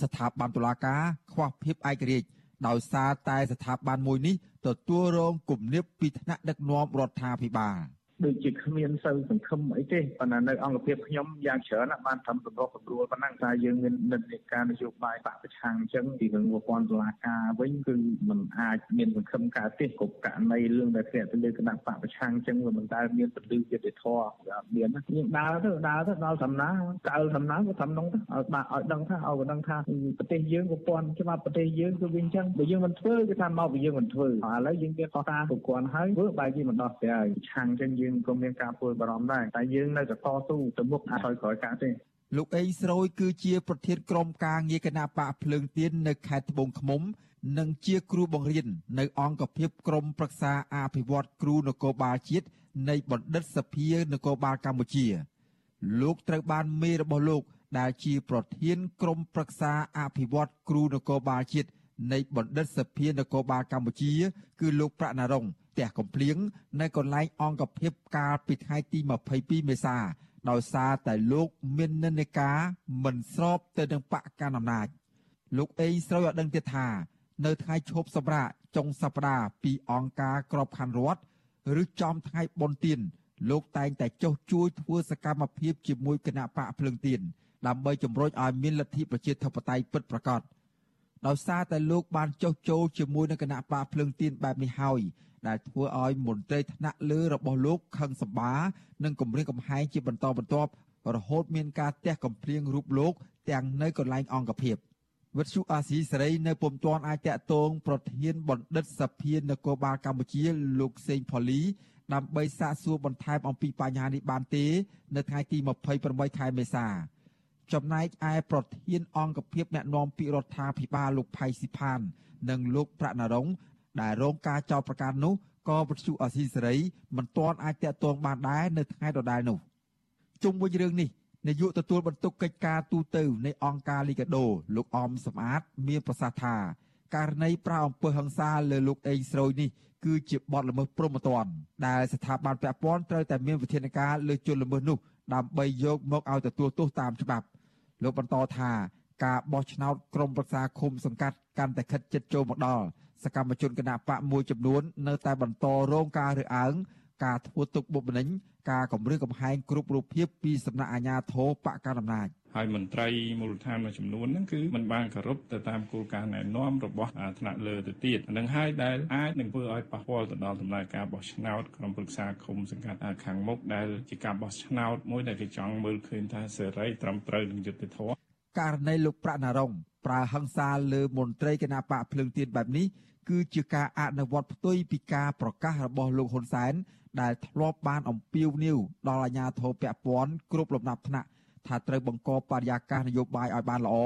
ស្ថាប័នតុលាការខ្វះភាពឯករាជ្យដោយសារតែស្ថាប័នមួយនេះទទួលរងគំនាបពីថ្នាក់ដឹកនាំរដ្ឋាភិបាល។ ដូចជាគ្មានសូវសង្ឃឹមអីទេប៉ុន្តែនៅអង្គភាពខ្ញុំយ៉ាងច្រើនបានធ្វើសម្រុះសម្រួលប៉ុណ្ណឹងថាយើងមាននិន្នាការនយោបាយបកប្រឆាំងអញ្ចឹងពីរឿងប្រព័ន្ធតុលាការវិញគឺมันអាចមានសង្ឃឹមកើតទេគ្រប់ករណីរឿងដែលធ្លាក់ទៅលើគណៈបកប្រឆាំងអញ្ចឹងវាមិនដែលមានពលិយុទ្ធធរអត់មានយើងដើរទៅដើរទៅដល់សំណាកៅសំណាក៏ធ្វើនងទៅឲ្យបាក់ឲ្យដឹងថាឲ្យដឹងថាប្រទេសយើងប្រព័ន្ធច្បាប់ប្រទេសយើងគឺវាអញ្ចឹងបើយើងមិនធ្វើគឺថាមកពីយើងមិនធ្វើឥឡូវយើងមានខុសតាប្រព័ន្ធហើយធ្វើបែរជាមិនដោះស្រាយឆាំងអញ្ចឹងយើងយើងក៏មានការព្រួយបារម្ភដែរតែយើងនៅតែតស៊ូទៅមុខអាចឲ្យក្រោយកាក់ទេលោកអេងស្រួយគឺជាប្រធានក្រុមការងារគណៈបកភ្លើងទៀននៅខេត្តត្បូងឃ្មុំ និងជាគ្រូបង្រៀននៅអង្គភាពក្រមប្រឹក្សាអភិវឌ្ឍគ្រូនគរបាលជាតិនៃបណ្ឌិតសភានគរបាលកម្ពុជា លោកត្រូវបានមេរបស់លោកដែលជាប្រធានក្រុមប្រឹក្សាអភិវឌ្ឍគ្រូនគរបាលជាតិ នៃបណ្ឌិតសភានគរបាលកម្ពុជា គឺលោកប្រាក់ណារុងផ្ទះកំភ្លៀងនៅកន្លែងអង្គភាពកាលពីថ្ងៃទី22មេសាដោយសារតែលោកមាននិន្នាការមិនស្របទៅនឹងបកកណ្ដាលអំណាចលោកអេងស្រូវឲ្យដឹងទៀតថានៅថ្ងៃឈប់សម្រាកចុងសប្តាហ៍ពីអង្គការក្របខ័ណ្ឌរដ្ឋឬចំថ្ងៃបុណ្យទានលោកតែងតែចុះជួយធ្វើសកម្មភាពជាមួយគណៈបកភ្លឹងទៀនដើម្បីជំរុញឲ្យមានលទ្ធិប្រជាធិបតេយ្យពិតប្រាកដ ដោយសារតែលោកបានចុះចូលជាមួយនឹងគណៈបកភ្លឹងទៀនបែបនេះហើយដែលធ្វើឲ្យមន្ត្រីថ្នាក់លើរបស់លោកខឹងសម្បានិងគម្រាមកំហែងជាបន្តបន្ទាប់រហូតមានការទះកំភ្លៀងរូបលោក ទាំងនៅកន្លែងអង្គភាពវិទ្យុអាស៊ីសេរីនៅពុំទាន់អាចតតងប្រធានបណ្ឌិតសភានគរបាលកម្ពុជាលោកសេងផូលីដើម្បីសាកសួរបន្ថែមអំពីបញ្ហានេះបានទេ នៅថ្ងៃទី28ខែមេសា ចំណែកឯប្រធានអង្គភាពអ្នកណែនាំពាក្យរដ្ឋាភិបាលលោកផៃស៊ីផាន និងលោកប្រាក់ណារុងដែលរងការចោទប្រកាន់នោះក៏វិទ្យុអាស៊ីសេរីមិនទាន់អាចតាក់ទងបានដែរនៅថ្ងៃដដែលនោះជុំវិញរឿងនេះនាយកទទួលបន្ទុកកិច្ចការទូតនៃអង្គការលីកាដូលោកអមសំអាត មានប្រសាសន៍ថាករណីប្រៅអំពើហិង្សាលើលោកអេងស្រួយនេះគឺជាបទល្មើសព្រហ្មទណ្ឌដែលស្ថាប័នពាក់ព័ន្ធត្រូវតែមានវិធានការលើជនល្មើសនោះដើម្បីយកមកឲ្យទទួលទោសតាមច្បាប់ លោកបន្តថាការបោះឆ្នោតក្រុមប្រឹក្សាឃុំសង្កាត់កាន់តែខិតជិតចូលមកដល់សកម្មជនគណបកមួយចំនួននៅតែបន្តរងការរើសអើង ការធ្វើទុកបុកម្នេញការគម្រាមកំហែងគ្រប់រូបភាពពីសំណាក់អាជ្ញាធរបកកណ្ដាលអំណាចហើយមន្ត្រីមូលដ្ឋានមួយចំនួនហ្នឹងគឺมันបានគោរពទៅតាមគោលការណ៍ណែនាំរបស់ថ្នាក់លើទៅទៀតនឹងហើយដែលអាចនឹងធ្វើឲ្យប៉ះពាល់ទៅដល់ដំណើរការបោះឆ្នោតក្រុមប្រឹក្សាឃុំសង្កាត់ខាងមុខដែលជាការបោះឆ្នោតមួយដែលគេចង់មើលឃើញថាសេរីត្រឹមត្រូវនឹងយុត្តិធម៌ករណីលោកប្រាក់ណារងប្រើហិង្សាលើមន្ត្រីគណៈបកភ្លើងទៀនបែបនេះគឺជាការអនុវត្តផ្ទុយពីការប្រកាសរបស់លោកហ៊ុនសែន ដែលធ្លាប់បានអំពាវនាវដល់អាជ្ញាធរពាក់ព័ន្ធគ្រប់លំដាប់ថ្នាក់ថាត្រូវបង្កបរិយាកាសនយោបាយឲ្យបានល្អ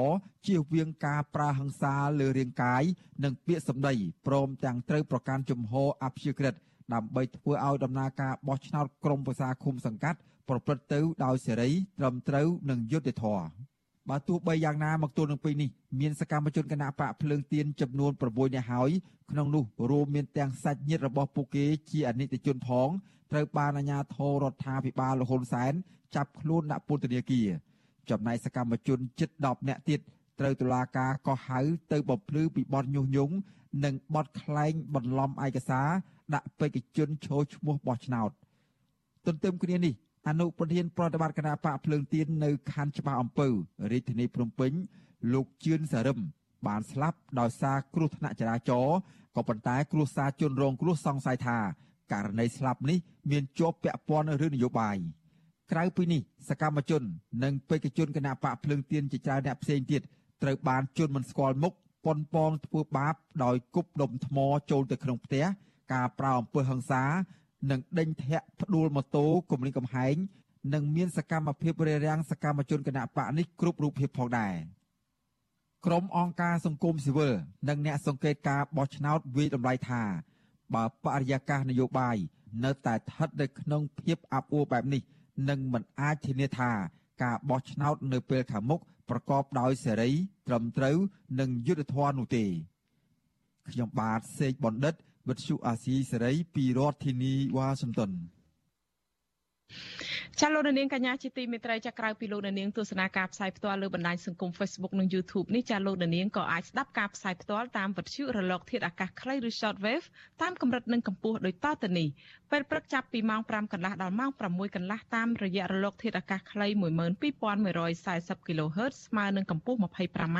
ជៀសវាងការប្រើហិង្សាលើរាងកាយនិងពាក្យសម្ដីព្រមទាំងត្រូវប្រកាន់ជំហរអព្យាក្រឹតដើម្បីធ្វើឲ្យដំណើរការបោះឆ្នោតក្រុមប្រឹក្សាឃុំសង្កាត់ប្រព្រឹត្តទៅដោយសេរីត្រឹមត្រូវនិងយុត្តិធម៌ បើទោះបីយ៉ាងណាមកទល់នឹងពេលនេះមានសកម្មជនគណៈបកភ្លើងទៀនចំនួន6នាក់ហើយក្នុងនោះរួមមានទាំងសាច់ញាតិរបស់ពួកគេជាអនិច្ចជនផងត្រូវបានអាជ្ញាធររដ្ឋាភិបាលលហ៊ុនសែនចាប់ខ្លួនដាក់ពន្ធនាគារចំណែកសកម្មជនជិត10នាក់ទៀតត្រូវតុលាការកោះហៅទៅបំភ្លឺពីបទញុះញង់និងបទក្លែងបន្លំឯកសារដាក់បេក្ខជនឈរឈ្មោះបោះឆ្នោតទន្ទឹមគ្នានេះ អនុប្រធានប្រតិបត្តិគណៈបកភ្លើងទៀននៅខណ្ឌច្បារអំពៅរាជធានីភ្នំពេញលោកជឿនសារឹមបានស្លាប់ដោយសារគ្រោះថ្នាក់ចរាចរណ៍ក៏ប៉ុន្តែគ្រួសារជនរងគ្រោះសង្ស័យថាករណីស្លាប់នេះមានជាប់ពាក់ព័ន្ធនឹងរឿងនយោបាយក្រៅពីនេះសកម្មជន និងបេក្ខជនគណៈបកភ្លើងទៀនជាច្រើនអ្នកផ្សេងទៀតត្រូវបានជន់មិនស្គាល់មុខប៉ុនប៉ងធ្វើបាបដោយគប់ដុំថ្មចូលទៅក្នុងផ្ទះការប្រៅអំពើហិង្សា និងដេញធាក់ផ្ដួលម៉ូតូគំរាមកំហែងនិងមានសកម្មភាពរារាំងសកម្មជនគណបកនេះគ្រប់រូបភាពផងដែរក្រុមអង្គការសង្គមស៊ីវិលនិងអ្នកសង្កេតការបោះឆ្នោតវិយតម្លៃថាបើបរិយាកាសនយោបាយនៅតែស្ថិតនៅក្នុងភាពអាប់អួរបែបនេះនឹងមិនអាចធានាថាការបោះឆ្នោតនៅពេលខាងមុខប្រកបដោយសេរី ត្រឹមត្រូវ និងយុត្តិធម៌នោះទេខ្ញុំបាទសេកបណ្ឌិត វិទ្យុអាស៊ីសេរីពីរដ្ឋធានីវ៉ាស៊ីនតោនចាលោកនាងកញ្ញាជាទីមេត្រីចាក្រៅពីលោកនាងទស្សនាការផ្សាយផ្ទាល់លើបណ្ដាញសង្គម Facebook និង YouTube នេះចាលោកនាងក៏អាចស្ដាប់ការផ្សាយផ្ទាល់តាមវិទ្យុរលកធាតុអាកាសខ្លីឬ Shortwave តាមកម្រិតនិងកម្ពស់ដូចតទៅនេះពេលព្រឹកចាប់ពីម៉ោង5កន្លះដល់ម៉ោង6កន្លះតាមរយៈរលកធាតុអាកាសខ្លី12140 kHz ស្មើនឹងកម្ពស់ 25m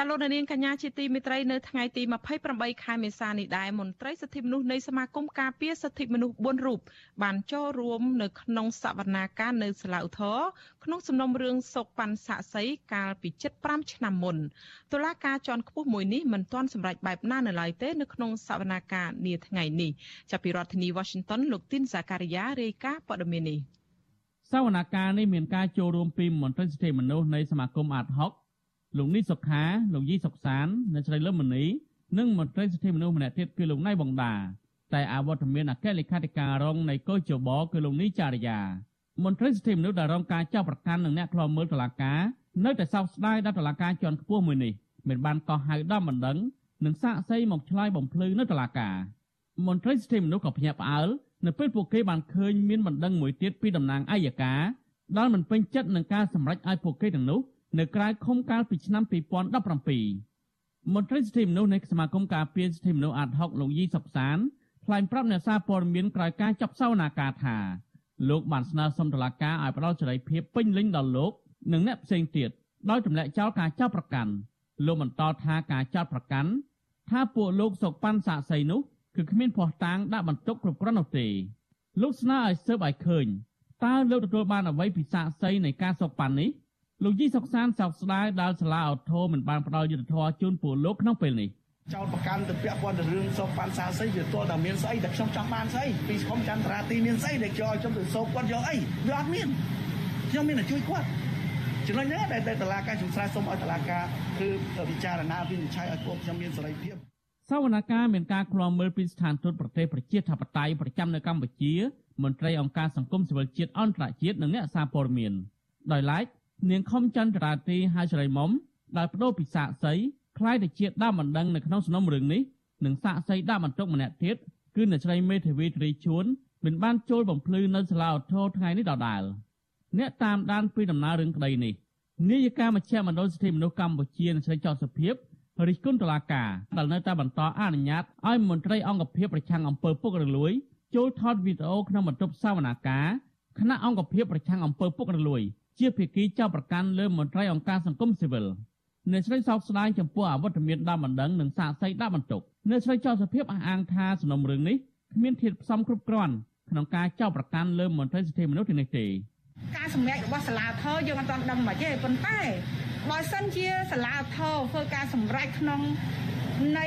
ចាលោកនាងកញ្ញាជាទីមេត្រីនៅថ្ងៃទី28ខែមេសានេះដែរមន្ត្រីសិទ្ធិមនុស្សនៃសមាគមការពារសិទ្ធិមនុស្ស4រូបបានចូលរួមនៅក្នុងសវនាការនៅសាឡាវធរក្នុងសំណុំរឿងសោកប៉ាន់សាក់សីកាលពី75ឆ្នាំមុនតុលាការជាន់ខ្ពស់មួយនេះមិនទាន់សម្រេចបែបណានៅឡើយទេនៅក្នុងសវនាការនាថ្ងៃនេះចាប់ពីរដ្ឋធានី Washington លោកទីនសាការីយ៉ារាយការណ៍ព័ត៌មាននេះសវនាការនេះមានការចូលរួមពីមន្ត្រីសិទ្ធិមនុស្សនៃសមាគមអាតហុក លោកនីសុខាលោកយីសុកសាននិងស្រីលឹមមនីនិងមន្ត្រីសិទ្ធិមនុស្សម្នាក់ទៀតគឺលោកណៃបងដាតែអវត្តមានអគ្គលេខាធិការរងនៃកោជបគឺលោកនីចារ្យាមន្ត្រីសិទ្ធិមនុស្សដែលរងការចាប់ប្រកាន់នឹងអ្នកខ្លាំមើលតុលាការនៅតែសោកស្ដាយដល់តុលាការជាន់ខ្ពស់មួយនេះមិនបានកោះហៅដល់បណ្ដឹងនិងសាកសីមកឆ្លើយបំភ្លឺនៅតុលាការមន្ត្រីសិទ្ធិមនុស្សក៏ភ្ញាក់ផ្អើលនៅពេលពួកគេបានឃើញមានបណ្ដឹងមួយទៀតពីតំណាងអัยការដែលមិនពេញចិត្តនឹងការសម្រេចឲ្យពួកគេទាំងនោះ នៅក្រៅឃុំកាលពីឆ្នាំ2017មន្ត្រីសិទ្ធិមនុស្សនៃសមាគមការពារសិទ្ធិមនុស្សអាត់ហុកលោកយីសុកសានថ្លែងប្រាប់អ្នកសារព័ត៌មានក្រោយការចាប់សវនាការថាលោកបានស្នើសុំតុលាការឲ្យផ្ដល់សេរីភាពពេញលេញដល់លោកនិងអ្នកផ្សេងទៀតដោយទម្លាក់ចោលការចាប់ប្រកាន់លោកបន្តថាការចោទប្រកាន់ថាពួកលោកសុកប៉ាន់សាក់សីនោះគឺគ្មានភ័ស្តុតាងដាក់បន្ទុកគ្រប់គ្រាន់នោះទេលោកស្នើឲ្យស៊ើបឲ្យឃើញតើលោកទទួលបានអ្វីពីសាក់សីនៃការសុកប៉ាន់នេះ លោកយីសុកសានសោកស្ដាយដែលសាលាអូថូមិនបានផ្ដល់យុទ្ធធម៌ជូនពលលោកក្នុងពេលនេះចោតប្រកាន់ទៅពាក់ព័ន្ធទៅរឿងសោកប៉ាន់សាស្អីវាទាល់តែមានស្អីតែខ្ញុំចង់បានស្អីពីស្គមចន្ទរាទីមានស្អីដែលគេឲ្យខ្ញុំទៅសោកគាត់យកអីវាអត់មានខ្ញុំមានតែជួយគាត់ចំណុចនេះដែលតឡាការជំស្រែសុំឲ្យតឡាការគឺពិចារណាវិនិច្ឆ័យឲ្យពួកខ្ញុំមានសេរីភាពសវនកម្មមានការឃ្លាំមើលពីស្ថានទូតប្រទេសប្រជាធិបតេយ្យប្រចាំនៅកម្ពុជាមន្ត្រីអង្គការសង្គមស៊ីវិលជាតិអន្តរជាតិនិងអ្នកសារព័ត៌មានដោយឡែក នាងខំចន្ទរាទីហើយសិរីមុំដែលបដូរពីសាកសីខ្លាយទៅជាដើមបណ្ដឹងនៅក្នុងសំណុំរឿងនេះនិងសាកសីដើមបន្ទុកម្នាក់ទៀតគឺអ្នកស្រីមេធាវីទ្រីជួនមិនបានចូលបំភ្លឺនៅសាលាឧទ្ធរថ្ងៃនេះដដែល អ្នកតាមដានពីដំណើររឿងក្តីនេះនាយកាមជ្ឈមណ្ឌលសិទ្ធិមនុស្សកម្ពុជាអ្នកស្រីចោតសុភាពរិះគន់តុលាការដែលនៅតែបន្តអនុញ្ញាតឲ្យមន្ត្រីអង្គភាពប្រឆាំងអំពើពុករលួយចូលថតវីដេអូក្នុងបន្ទប់សាវនាការគណៈអង្គភាពប្រឆាំងអំពើពុករលួយ ជាភាគីចោទប្រកាន់លើមន្ត្រីអង្គការសង្គមស៊ីវិលអ្នកស្រីសោកស្ដាយចំពោះអវត្តមានដើមបណ្ដឹងនិងសាកសីដាក់បន្ទុកអ្នកស្រីចោទសភាពអះអាងថាសំណុំរឿងនេះគ្មានធាតុផ្សំគ្រប់គ្រាន់ក្នុងការចោទប្រកាន់លើមន្ត្រីសិទ្ធិមនុស្សទាំងនេះទេការសម្រេចរបស់សាលាធរយើងអត់ទាន់ដឹងមកទេប៉ុន្តែបើសិនជាសាលាធរធ្វើការសម្រេចក្នុងនៃ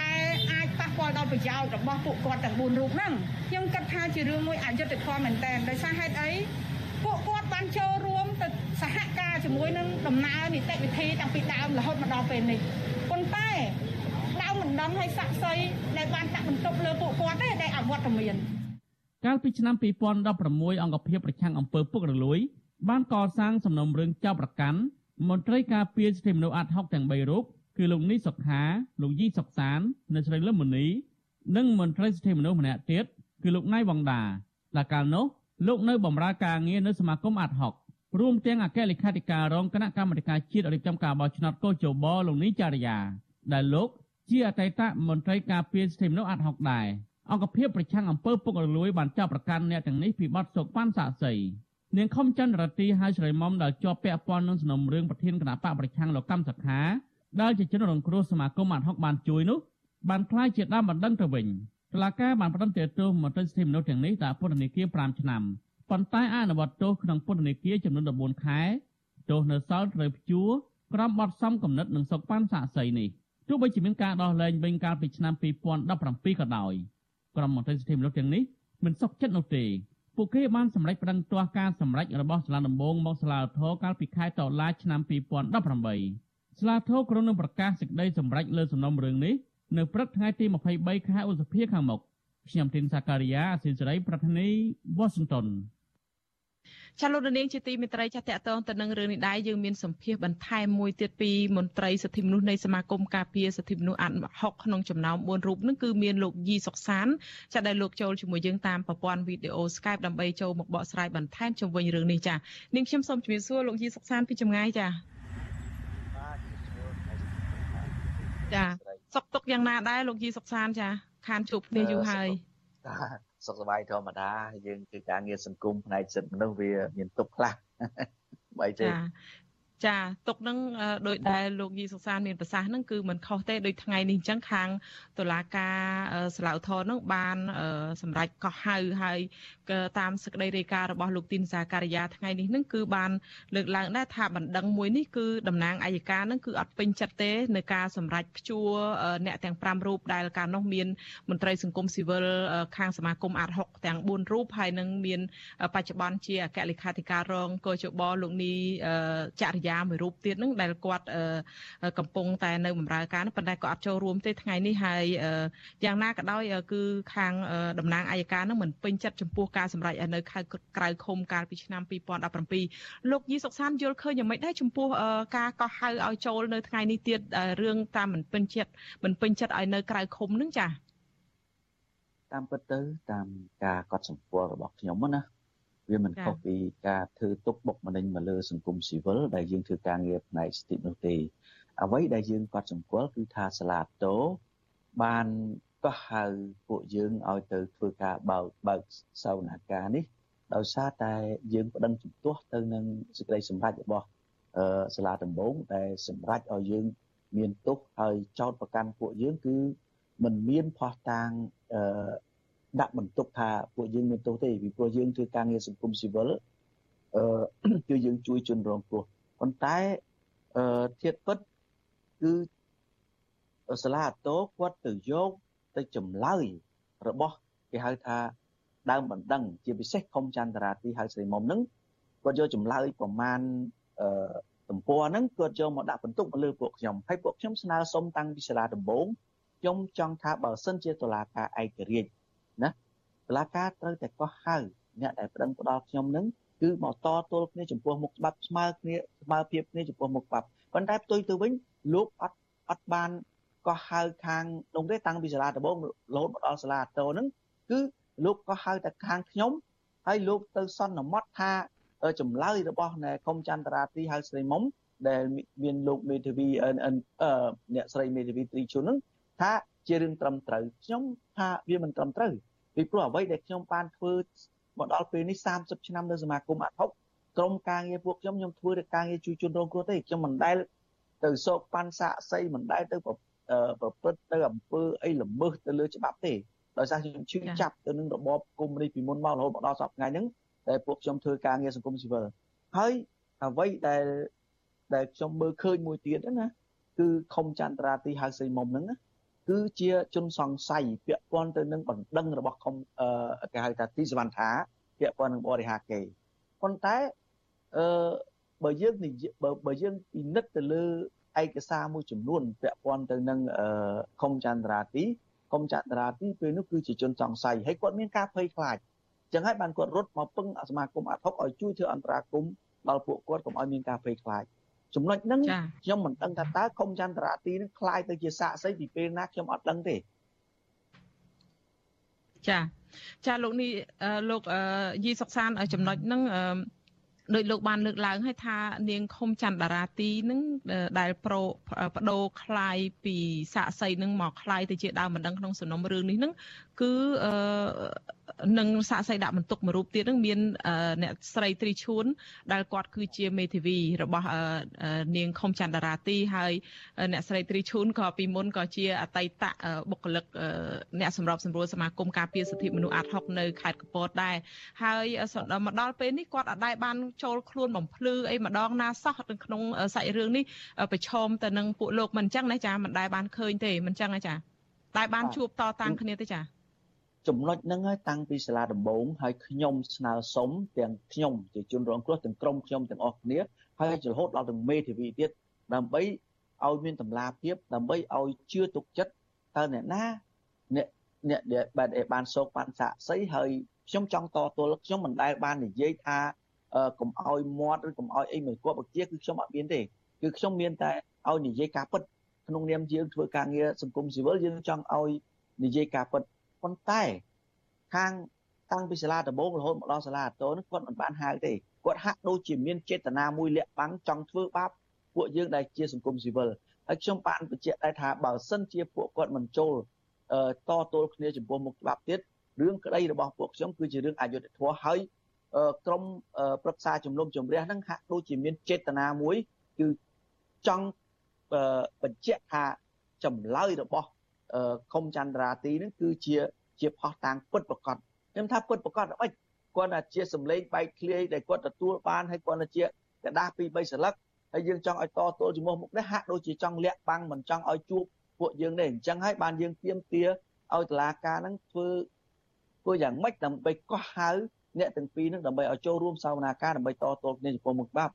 ដែលអាចប៉ះពាល់ដល់ប្រយោជន៍របស់ពួកគាត់ទាំង4រូបហ្នឹងខ្ញុំគិតថាជារឿងមួយអយុត្តិធម៌មែនតើដោយសារហេតុអី ពួកគាត់បានចូលរួមទៅសហការជាមួយនឹងដំណើរនីតិវិធីតាំងពីដើមរហូតមកដល់ពេលនេះប៉ុន្តែដើមមិនដឹងឲ្យស័ក្តិសិទ្ធិដែលបានដាក់បន្ទុកលើពួកគាត់ទេដែលអវត្តមានកាលពីឆ្នាំ2016អង្គភាពប្រឆាំងអំពើពុករលួយ បានកសាងសំណុំរឿងចោទប្រកាន់មន្ត្រីការពារសិទ្ធិមនុស្សអាត់ហុកទាំង3រូបគឺលោកនីសុខាលោកយីសុកសាននិងស្រីលឹមមនីនិងមន្ត្រីសិទ្ធិមនុស្សម្នាក់ទៀតគឺលោកណៃវងដាដែលកាលនោះ លោកនៅបម្រើការងារនៅសមាគមអាត់ហុករួមទាំងអគ្គលេខាធិការរងគណៈកម្មាធិការជាតិរៀបចំការបោះឆ្នោតកោជបលោកនីចារ្យាដែលលោកជាអតីតមន្ត្រីការពារសិទ្ធិមនុស្សអាត់ហុកដែរអង្គភាពប្រឆាំងអំពើពុករលួយបានចាប់ប្រកាន់អ្នកទាំងនេះពីបទសោកប៉ាន់សាក់សីនាងខំចន្ទរទីហើយស្រីមុំដែលជាប់ពាក់ព័ន្ធនឹងសំណុំរឿងប្រធានគណៈបកប្រឆាំងលោកកម្មសខាដែលជាជនរងគ្រោះសមាគមអាត់ហុកបានជួយនោះបានខ្លាយជាដើមបណ្ដឹងទៅវិញ តុលាការបានផ្តន្ទាទោសមន្ត្រីសិទ្ធិមនុស្សទាំងនេះដាក់ពន្ធនាគារ5ឆ្នាំប៉ុន្តែអនុវត្តទោសក្នុងពន្ធនាគារចំនួន14ខែទោសនៅសល់ត្រូវព្យួរក្រោមបទសំគំនិតនិងសុកប៉ាន់សាក់សីនេះទោះបីជាមានការដោះលែងវិញកាលពីឆ្នាំ2017ក៏ដោយក្រុមមន្ត្រីសិទ្ធិមនុស្សទាំងនេះមិនសុខចិត្តនោះទេពួកគេបានសម្រេចប្តឹងទាស់ការសម្រេចរបស់សាលាដំបងមកសាលាឧទ្ធរកាលពីខែតុលាឆ្នាំ2018សាលាឧទ្ធរក្រុងនឹងប្រកាសសេចក្តីសម្រេចលើសំណុំរឿងនេះ នៅព្រឹកថ្ងៃទី23ខែឧសភាខាងមុខខ្ញុំទីនសាការីយ៉ាអសិលសេរីប្រធានីវ៉ាស៊ីនតោនចាលោកនាងជាទីមេត្រីចាតកតងទៅនឹងរឿងនេះដែរយើងមានសម្ភារបន្ថែមមួយទៀតពីមន្ត្រីសិទ្ធិមនុស្សនៃសមាគមការពារសិទ្ធិមនុស្សអាត់6ក្នុងចំណោម4រូបនឹងគឺមានលោកយីសុកសានចាដែលលោកចូលជាមួយយើងតាមប្រព័ន្ធវីដេអូ Skype ដើម្បីចូលមកបកស្រាយបន្ថែមជុំវិញរឿងនេះចានាងខ្ញុំសូមជម្រាបសួរលោកយីសុកសានពីចម្ងាយចាចា សុកទុកយ៉ាងណាដែរលោកយីសុកសានចាខានជួបគ្នាយូរហើយសុខសប្បាយធម្មតាយើងគឺការងារសង្គមផ្នែកសិទ្ធិមនុស្សវាមានទុកខ្លះបីទេ ចាទុកនឹងដោយដែលលោកយីសុសានមានប្រសាសន៍នឹងគឺមិនខុសទេដោយថ្ងៃនេះអញ្ចឹងខាងតុលាការសាឡាវធរនឹងបានសម្រេចកោះហៅហើយតាមសេចក្តីរាយការណ៍របស់លោកទីនសាការីយ៉ាថ្ងៃនេះនឹងគឺបានលើកឡើងដែរថាបណ្ដឹងមួយនេះគឺតំណាងអัยការនឹងគឺអត់ពេញចិត្តទេនៅការសម្រេចព្យួរអ្នកទាំង5រូបដែលកាលនោះមានមន្ត្រីសង្គមស៊ីវិលខាងសមាគមអាត់6ទាំង4រូបហើយនឹងមានបច្ចុប្បន្នជាអគ្គលេខាធិការរងកោជបលោកនីចរិយាមួយរូបទៀតនឹងដែលគាត់កំពុងតែនៅបម្រើការប៉ុន្តែក៏អត់ចូលរួមទេថ្ងៃនេះហើយយ៉ាងណាក៏ដោយគឺខាងតំណាងអัยការនឹងមិនពេញចិត្តចំពោះការសម្រេចនៅក្រៅឃុំកាលពីឆ្នាំ2017លោកយីសុកសានយល់ឃើញយ៉ាងម៉េចដែរចំពោះការកោះហៅឲ្យចូលនៅថ្ងៃនេះទៀតរឿងតាមមិនពេញចិត្តមិនពេញចិត្តឲ្យនៅក្រៅឃុំនឹងចាតាមពិតទៅតាមការកត់សម្គាល់របស់ខ្ញុំណា វាមិនខុសពីការធ្វើទុកបុកម្នេញមកលើសង្គមស៊ីវិលដែលយើងធ្វើការងារផ្នែកសិទ្ធិនោះទេអ្វីដែលយើងកត់សម្គាល់គឺថាសាលាតូបានកោះហៅពួកយើងឲ្យទៅធ្វើការបើកបើកសវនាការនេះដោយសារតែយើងប្តឹងជំទាស់ទៅនឹងសេចក្តីសម្រេចរបស់សាលាដំបងដែលសម្រេចឲ្យយើងមានទុកហើយចោតប្រកាន់ពួកយើងគឺមិនមានផោះតាង ដាក់បន្ទុកថាពួកយើងមានទោសទេពីព្រោះយើងធ្វើការងារសង្គមស៊ីវិលអឺគឺយើងជួយជនរងគ្រោះប៉ុន្តែអឺធៀបពិតគឺសាលាអតោគាត់ទៅយកទៅចម្លើយរបស់គេហៅថាដើមបណ្ដឹង ជាពិសេសខុំចន្ទរាទីហៅស្រីមុំហ្នឹងគាត់យកចម្លើយប្រមាណអឺទំព័រហ្នឹងគាត់យកមកដាក់បន្ទុកមកលើពួកខ្ញុំហើយពួកខ្ញុំស្នើសុំតាំងពីសាលាដំបូងខ្ញុំចង់ថាបើសិនជាតុលាការឯករាជ្យ ណាតុលាការត្រូវតែកោះហៅអ្នកដែលប្តឹងផ្ដាល់ខ្ញុំនឹងគឺមកតទល់គ្នាចំពោះមុខច្បាប់ស្មើគ្នាស្មើភាពគ្នាចំពោះមុខច្បាប់ប៉ុន្តែផ្ទុយទៅវិញលោកអត់អត់បានកោះហៅខាងនោះទេតាំងពីសាលាដំបងរហូតមកដល់សាលាតោហ្នឹងគឺលោកក៏ហៅតែខាងខ្ញុំហើយលោកទៅសន្មត់ថាចម្លើយរបស់នៃកុំចន្ទរាទីហៅស្រីមុំដែលមានលោកមេធាវីអ្នកស្រីមេធាវីត្រីជុនហ្នឹងថា ជារឿងត្រឹមត្រូវខ្ញុំថាវាមិនត្រឹមត្រូវពីព្រោះអ្វីដែលខ្ញុំបានធ្វើមកដល់ពេលនេះ30ឆ្នាំនៅសមាគមអាត់ហុកក្រុមការងារពួកខ្ញុំខ្ញុំធ្វើតែការងារជួយជនរងគ្រោះទេខ្ញុំមិនដែលទៅសោកប៉ាន់សាក់សីមិនដែលទៅប្រព្រឹត្តទៅអំពើអីល្មើសទៅលើច្បាប់ទេដោយសារខ្ញុំជឿចាប់ទៅនឹងរបបគុំនេះពីមុនមករហូតមកដល់សប្តាហ៍ថ្ងៃហ្នឹងដែលពួកខ្ញុំធ្វើការងារសង្គមស៊ីវិលហើយអ្វីដែលដែលខ្ញុំមើលឃើញមួយទៀតណាគឺខុំចន្ទរាទីហៅសីមុំហ្នឹងណា គឺជាជនសង្ស័យពាក់ព័ន្ធទៅនឹងបណ្ដឹងរបស់ខុំគេហៅថាទីសវណ្ណថាពាក់ព័ន្ធនឹងបរិហាគេប៉ុន្តែអឺបើយើងបើយើងពិនិត្យទៅលើឯកសារមួយចំនួនពាក់ព័ន្ធទៅនឹងខុំចន្ទរាទីខុំចន្ទរាទីពេលនោះគឺជាជនសង្ស័យហើយគាត់មានការភ័យខ្លាចចឹងហើយបានគាត់រត់មកពឹងសមាគមអាត់ហុកឲ្យជួយធ្វើអន្តរាគមដល់ពួកគាត់កុំឲ្យមានការភ័យខ្លាច ចំណុចហ្នឹងខ្ញុំមិនដឹងថាតើខុំចន្ទរាទីនឹងคล้ายទៅជាសាកសីពីពេលណាខ្ញុំអត់ដឹងទេចាចាលោកនេះលោកយីសុកសានចំណុចហ្នឹង ដោយលោកបានលើកឡើងឲ្យថានាងខុំច័ន្ទតារាទីនឹងដែលប្រូបដូរคลายពីសាកសីនឹងមកคลายទៅជាដើមមិនដឹងក្នុងសំណុំរឿងនេះនឹងគឺអឺនឹងសាកសីដាក់បន្ទុកមួយរូបទៀតនឹងមានអ្នកស្រីត្រីឈួនដែលគាត់គឺជាមេធាវីរបស់នាងខុំច័ន្ទតារាទីហើយអ្នកស្រីត្រីឈួនក៏ពីមុនក៏ជាអតីតបុគ្គលិកអ្នកសម្របសម្រួលសមាគមការពារសិទ្ធិមនុស្សអាត់ហុកនៅខេត្តកពតដែរហើយមកដល់ពេលនេះគាត់អាចដែរបាន ចូលខ្លួនបំភ្លឺអីម្ដងណាសោះនៅក្នុងសាច់រឿងនេះប្រឈមទៅនឹងពួកលោកមិនអញ្ចឹងណាចាមិនដែលបានឃើញទេមិនអញ្ចឹងណាចាតែបានជួបតតាំងគ្នាទេចាចំណុចហ្នឹងហើយតាំងពីសាលាដំបងហើយខ្ញុំស្នើសុំទាំងខ្ញុំជាជនរងគ្រោះទាំងក្រុមខ្ញុំទាំងអស់គ្នាហើយរហូតដល់ទាំងមេធាវីទៀតដើម្បីឲ្យមានតម្លាភាពដើម្បីឲ្យជឿទុកចិត្តតើអ្នកណាអ្នកអ្នកដែលបានបានសោកបានសាក់សីហើយខ្ញុំចង់តទល់ខ្ញុំមិនដែលបាននិយាយថា កុំឲ្យមាត់ឬកុំឲ្យអីមួយគាត់បជាគឺខ្ញុំអត់មានទេគឺខ្ញុំមានតែឲ្យនិយាយការពិតក្នុងនាមយើងធ្វើការងារសង្គមស៊ីវិលយើងចង់ឲ្យនិយាយការពិតប៉ុន្តែខាងតាំងពីសាលាដំបងរហូតមកដល់សាលាអតូនេះគាត់មិនបានហៅទេគាត់ហាក់ដូចជាមានចេតនាមួយលាក់បាំងចង់ធ្វើបាបពួកយើងដែលជាសង្គមស៊ីវិលហើយខ្ញុំបានបញ្ជាក់ដែរថាបើសិនជាពួកគាត់មិនចូលតទល់គ្នាចំពោះមុខច្បាប់ទៀតរឿងក្តីរបស់ពួកខ្ញុំគឺជារឿងអយុត្តិធម៌ហើយ ក្រមប្រឹក្សាជំនុំជម្រះហ្នឹងហាក់ដូចជាមានចេតនាមួយគឺចង់បញ្ជាក់ថាចម្លើយរបស់ខុំចន្ទរាទីហ្នឹងគឺជាជាផុសតាងពិតប្រកបខ្ញុំថាពិតប្រកបអ្វីគាត់ថាជាសម្លេងបែកធ្លាយដែលគាត់ទទួលបានហើយគាត់ថាជាกระดาษពី3សន្លឹកហើយយើងចង់ឲ្យតទល់ជាមួយមុខនេះហាក់ដូចជាចង់លាក់បាំងមិនចង់ឲ្យជួបពួកយើងទេអញ្ចឹងហើយបានយើងទៀមទាឲ្យតឡាការហ្នឹងធ្វើធ្វើយ៉ាងម៉េចដើម្បីកោះហៅ អ្នកទាំងពីរនឹងដើម្បីឲ្យចូលរួមសវនាការដើម្បីតទល់គ្នាចំពោះមុខច្បាប់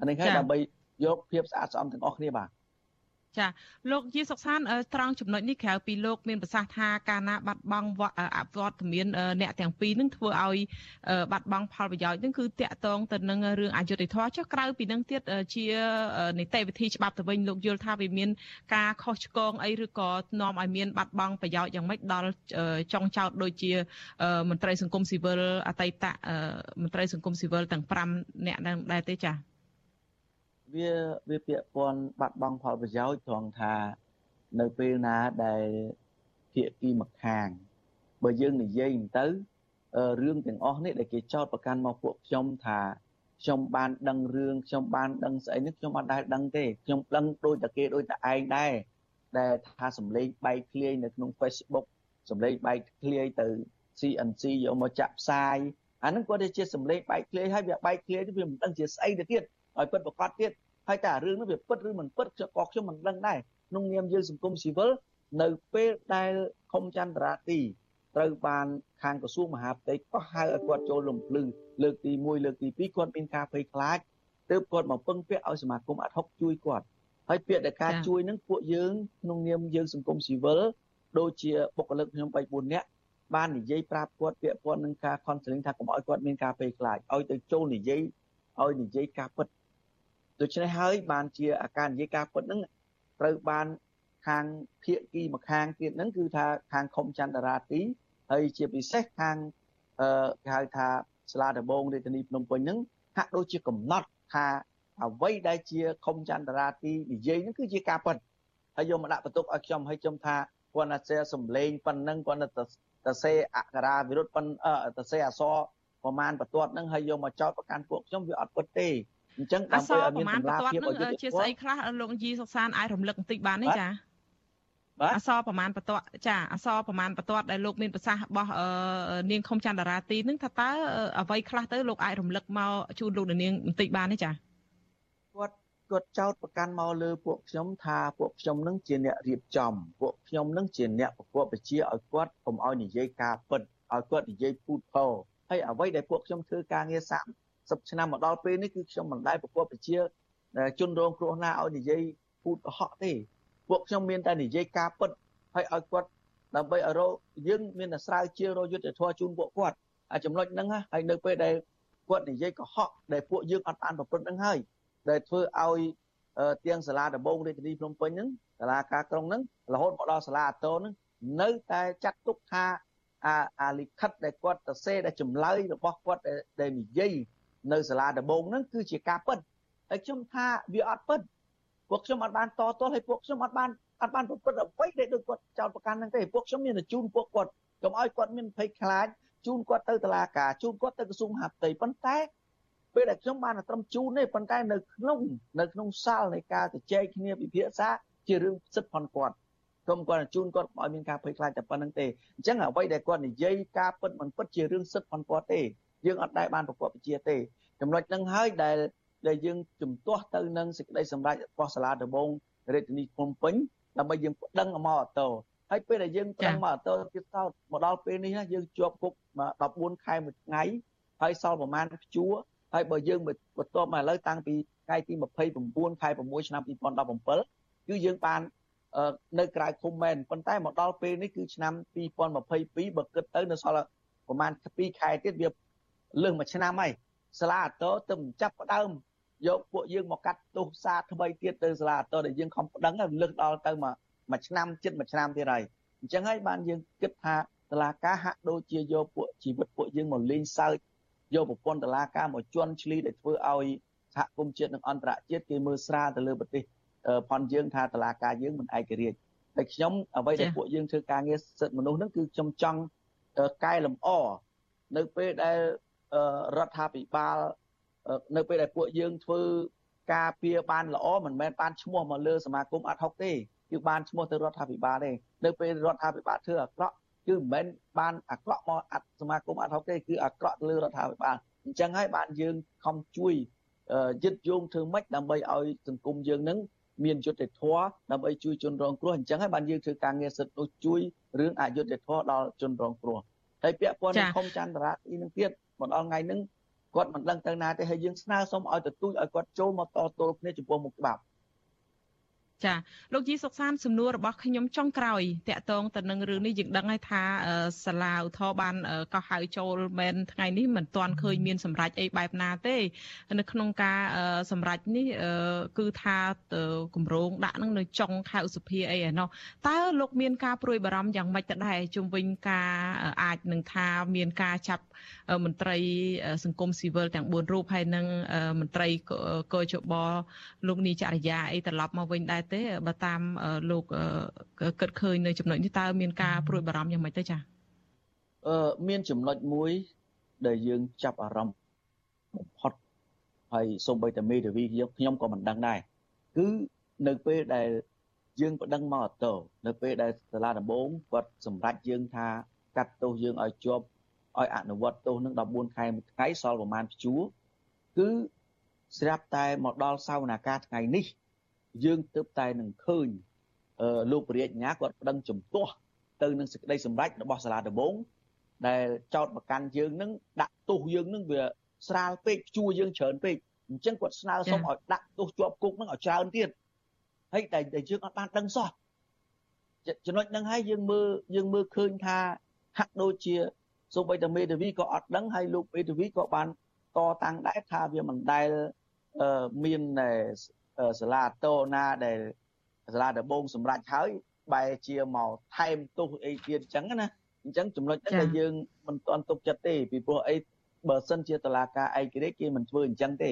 អានេះហើយដើម្បីយកភាពស្អាតស្អំទាំងអស់គ្នាបាទ ចាលោកជាសុកសានត្រង់ចំណុចនេះក្រៅពីលោកមានប្រសាសន៍ថាការណាបាត់បង់អវត្តមានអ្នកទាំងពីរនឹងធ្វើឲ្យបាត់បង់ផលប្រយោជន៍នឹងគឺតាក់ទងទៅនឹងរឿងអយុត្តិធម៌ចុះក្រៅពីនឹងទៀតជានីតិវិធីច្បាប់ទៅវិញលោកយល់ថាវាមានការខុសឆ្គងអីឬក៏នាំឲ្យមានបាត់បង់ប្រយោជន៍យ៉ាងម៉េចដល់ចុងចោតដូចជាមន្ត្រីសង្គមស៊ីវិលអតីតមន្ត្រីសង្គមស៊ីវិលទាំង5អ្នកដែរទេចា៎ វាវាពាក់ព័ន្ធបាត់បង់ផលប្រយោជន៍ត្រង់ថា នៅពេលណាដែលភាគីម្ខាង បើយើងនិយាយទៅរឿងទាំងអស់នេះដែលគេចោទប្រកាន់មកពួកខ្ញុំថាខ្ញុំបានដឹងរឿងខ្ញុំបានដឹងស្អីនេះខ្ញុំអត់ដែលដឹងទេខ្ញុំដឹងដូចតែគេដូចតែឯងដែរដែលថាសម្លេងបែកធ្លាយនៅក្នុង Facebook សម្លេងបែកធ្លាយទៅ CNC យកមកចាក់ផ្សាយអាហ្នឹងគាត់ជាសម្លេងបែកធ្លាយហើយវាបែកធ្លាយទៅវាមិនដឹងជាស្អីទៅទៀត ឲ្យពិតប្រកបទៀតហើយតែរឿងនោះវាពិតឬមិនពិតក៏ខ្ញុំមិនដឹងដែរក្នុងនាមយើងសង្គមស៊ីវិលនៅពេលដែលខុំចន្ទរាទីត្រូវបានខាងក្រសួងមហាផ្ទៃក៏ហៅឲ្យគាត់ចូលលំភ្លឺលើកទី1លើកទី2គាត់មានការភ័យខ្លាចទើបគាត់មកពឹងពាក់ឲ្យសមាគមអាត់ហុកជួយគាត់ហើយពាក្យដែលការជួយនឹងពួកយើងក្នុងនាមយើងសង្គមស៊ីវិលដូចជាបុគ្គលិកខ្ញុំ3 4នាក់បាននិយាយប្រាប់គាត់ពាក្យព័ន្ធនឹងការ counseling ថាកុំឲ្យគាត់មានការភ័យខ្លាចឲ្យទៅចូលនិយាយឲ្យនិយាយការពិត ដូច្នេះហើយបានជាអាការនិយាយការពិតហ្នឹងត្រូវបានខាងភៀកគីម្ខាងទៀតហ្នឹងគឺថាខាងខុំចន្ទរាទីហើយជាពិសេសខាងអឺគេហៅថាសាលាដំបងរាជធានីភ្នំពេញហ្នឹងហាក់ដូចជាកំណត់ថាអ្វីដែលជាខុំចន្ទរាទីនិយាយហ្នឹងគឺជាការពិតហើយយកមកដាក់បន្ទុកឲ្យខ្ញុំឲ្យខ្ញុំថាគាត់ណាសេសំលេងប៉ុណ្ណឹងគាត់ណាតសេអក្សរាវិរុទ្ធប៉ុនតសេអសរប្រមាណបន្ទាត់ហ្នឹងហើយយកមកចោតប្រកាន់ពួកខ្ញុំវាអត់ពិតទេ អញ្ចឹងដើម្បីឲ្យមានតម្លាភាពឲ្យយុត្តិធម៌ជាស្អីខ្លះលោកយីសុកសានអាចរំលឹកបន្តិចបានទេចាបាទអសរប្រមាណបន្ទាត់ចាអសរប្រមាណបន្ទាត់ដែលលោកមានប្រសាសន៍របស់នាងខុមចន្ទរាទីនឹងថាតើអ្វីខ្លះទៅលោកអាចរំលឹកមកជូនលោកនាងបន្តិចបានទេចាគាត់គាត់ចោតប្រកាន់មកលើពួកខ្ញុំថាពួកខ្ញុំនឹងជាអ្នករៀបចំពួកខ្ញុំនឹងជាអ្នកប្រកបវិជាឲ្យគាត់កុំឲ្យនិយាយការពិតឲ្យគាត់និយាយពូតផោហើយអ្វីដែលពួកខ្ញុំធ្វើការងារសាក់ 10ឆ្នាំមកដល់ពេលនេះគឺខ្ញុំមិនដែលប្រកបវិជាជនរងគ្រោះណាឲ្យនិយាយពូតកុហកទេពួកខ្ញុំមានតែនិយាយការពិតហើយឲ្យគាត់ដើម្បីឲ្យរកយើងមានតែស្រាវជ្រាវរយុទ្ធធម៌ជូនពួកគាត់អាចំណុចហ្នឹងហើយនៅពេលដែលគាត់និយាយកុហកដែលពួកយើងអត់បានប្រព្រឹត្តហ្នឹងហើយដែលធ្វើឲ្យទាំងសាលាដំបងរាជធានីភ្នំពេញហ្នឹងសាលាការក្រុងហ្នឹងរហូតមកដល់សាលាអាតូហ្នឹងនៅតែចាត់ទុកថាអាអាលិខិតដែលគាត់សរសេរដែលចម្លើយរបស់គាត់ដែលនិយាយ នៅសាលាដំបងហ្នឹងគឺជាការពិតហើយខ្ញុំថាវាអត់ពិតពួកខ្ញុំអត់បានតទល់ហើយពួកខ្ញុំអត់បានអត់បានប្រព្រឹត្តអ្វីដែលដូចគាត់ចោទប្រកាន់ហ្នឹងទេពួកខ្ញុំមានតែជូនពួកគាត់កុំឲ្យគាត់មានភ័យខ្លាចជូនគាត់ទៅតុលាការជូនគាត់ទៅក្រសួងមហាផ្ទៃប៉ុន្តែពេលដែលខ្ញុំបានត្រឹមជូនទេប៉ុន្តែនៅក្នុងនៅក្នុងសាលនៃការជជែកគ្នាពិភាក្សាជារឿងសិទ្ធិផងគាត់ខ្ញុំគាត់ជូនគាត់ឲ្យមានការភ័យខ្លាចតែប៉ុណ្្នឹងទេអញ្ចឹងអ្វីដែលគាត់និយាយការពិតមិនពិតជារឿងសិទ្ធិផងគាត់ទេ យើងអត់ដែលបានប្រកបវិជាទេចំណុចហ្នឹងហើយដែលដែលយើងជំទាស់ទៅនឹងសេចក្តីសម្រេចរបស់សាលាដំបងរាជធានីភ្នំពេញដើម្បីយើងប្តឹងមកអតោហើយពេលដែលយើងប្តឹងមកអតោទៀតតមកដល់ពេលនេះយើងជាប់គុក14ខែមួយថ្ងៃហើយសល់ប្រហែលព្យួរហើយបើយើងបន្ទាប់មកឥឡូវតាំងពីថ្ងៃទី29ខែ6ឆ្នាំ2017គឺយើងបាននៅក្រៅឃុំមែនប៉ុន្តែមកដល់ពេលនេះគឺឆ្នាំ2022បើគិតទៅនៅសល់ប្រហែល2ខែទៀតវា លើសមួយឆ្នាំហើយសាលាអតទៅចាប់ផ្ដើមយកពួកយើងមកកាត់ទោសសារថ្មីទៀតទៅសាលាអតដែលយើងខំប្តឹងលើកដល់ទៅមកមួយឆ្នាំជិតមួយឆ្នាំទៀតហើយអញ្ចឹងហើយបានយើងគិតថាតឡាការហាក់ដូចជាយកពួកជីវិតពួកយើងមកលេងសើចយកប្រព័ន្ធតឡាការមកជន់ឈ្លីដែលធ្វើឲ្យសហគមន៍ជាតិនិងអន្តរជាតិគេមើលស្រាលទៅលើប្រទេសផនយើងថាតឡាការយើងមិនឯករាជ្យតែខ្ញុំអ្វីដែលពួកយើងធ្វើការងារសិទ្ធិមនុស្សហ្នឹងគឺខ្ញុំចង់កែលម្អនៅពេលដែល រដ្ឋាភិបាលនៅពេលដែលពួកយើងធ្វើការពៀបានល្អមិនមែនបានឈ្មោះមកលើសមាគមអាត់ហុកទេគឺបានឈ្មោះទៅរដ្ឋាភិបាលទេនៅពេលរដ្ឋាភិបាលធ្វើអាក្រក់គឺមិនមែនបានអាក្រក់មកអាត់សមាគមអាត់ហុកទេគឺអាក្រក់ទៅលើរដ្ឋាភិបាលអញ្ចឹងហើយបានយើងខំជួយយឹតយោងធ្វើម៉េចដើម្បីឲ្យសង្គមយើងនឹងមានយុត្តិធម៌ដើម្បីជួយជនរងគ្រោះអញ្ចឹងហើយបានយើងធ្វើការងារសិទ្ធិនោះជួយរឿងអយុត្តិធម៌ដល់ជនរងគ្រោះហើយពាក់ព័ន្ធនឹងខំចន្ទរាទីនឹងទៀត មកដល់ថ្ងៃហ្នឹងគាត់មិនដឹងទៅណាទេហើយយើងស្នើសុំឲ្យទទូចឲ្យគាត់ចូលមកតទល់គ្នាចំពោះមុខច្បាប់ ចាលោកជីសុកសានសំណួររបស់ខ្ញុំចុងក្រោយតកតងទៅនឹងរឿងនេះយើងដឹងហើយថាសាលាឧទ្ធរបានកោះហៅចូលមែនថ្ងៃនេះមិនទាន់ឃើញមានសម្រេចអីបែបណាទេ នៅក្នុងការសម្រេចនេះគឺថាគម្រោងដាក់នឹងនៅចុងខែឧសភាអីឯណោះតើលោកមានការព្រួយបារម្ភយ៉ាងម៉េចទៅដែរជុំវិញការអាចនឹងថាមានការចាប់មន្ត្រីសង្គមស៊ីវិលទាំង4រូបហើយនិងមន្ត្រីកោជបលោកនីចរិយាអីត្រឡប់មកវិញដែរទេបើតាមលោកគិតឃើញនៅចំណុចនេះតើមានការព្រួយបារម្ភយ៉ាងម៉េចទៅចា៎អឺមានចំណុចមួយ ដែលយើងចាប់អារម្មណ៍បំផុតហើយសូម្បីតែមេធាវីខ្ញុំក៏មិនដឹងដែរគឺនៅពេលដែលយើងប្តឹងមកអតោនៅពេលដែលសាលាដំបងគាត់សម្រេចយើងថាកាត់ទោសយើងឲ្យជាប់ឲ្យអនុវត្តទោសនឹង14ខែមួយថ្ងៃសល់ប្រហែលព្យួរគឺស្រាប់តែមកដល់សវនាការថ្ងៃនេះ យើងទើបតែនឹងឃើញលោកពរាជញ្ញាគាត់ប្តឹងជំទាស់ទៅនឹងសេចក្តីសម្រេចរបស់សាលាដំបងដែលចោតប្រកាន់យើងនឹងដាក់ទោសយើងនឹងវាស្រាលពេកជួយើងច្រើនពេកអញ្ចឹងគាត់ស្នើសុំឲ្យដាក់ទោសជាប់គុកនឹងឲ្យច្រើនទៀតហើយតែយើងអត់បានដឹងសោះចំណុចហ្នឹងហើយយើងមើលយើងមើលឃើញថាហាក់ដូចជាសូម្បីតែមេធាវីក៏អត់ដឹងហើយលោកមេធាវីក៏បានកតាំងដែរថាវាមិនដែលមាន សាលាតោណាដែលសាលាដំបងសម្រាប់ហើយបែរជាមកថែមទោសអីទៀតអញ្ចឹងណាអញ្ចឹងចំណុចហ្នឹងដែលយើងមិនទាន់ទុកចិត្តទេពីព្រោះអីបើសិនជាតឡាការឯករាជ្យគេមិនធ្វើអញ្ចឹងទេ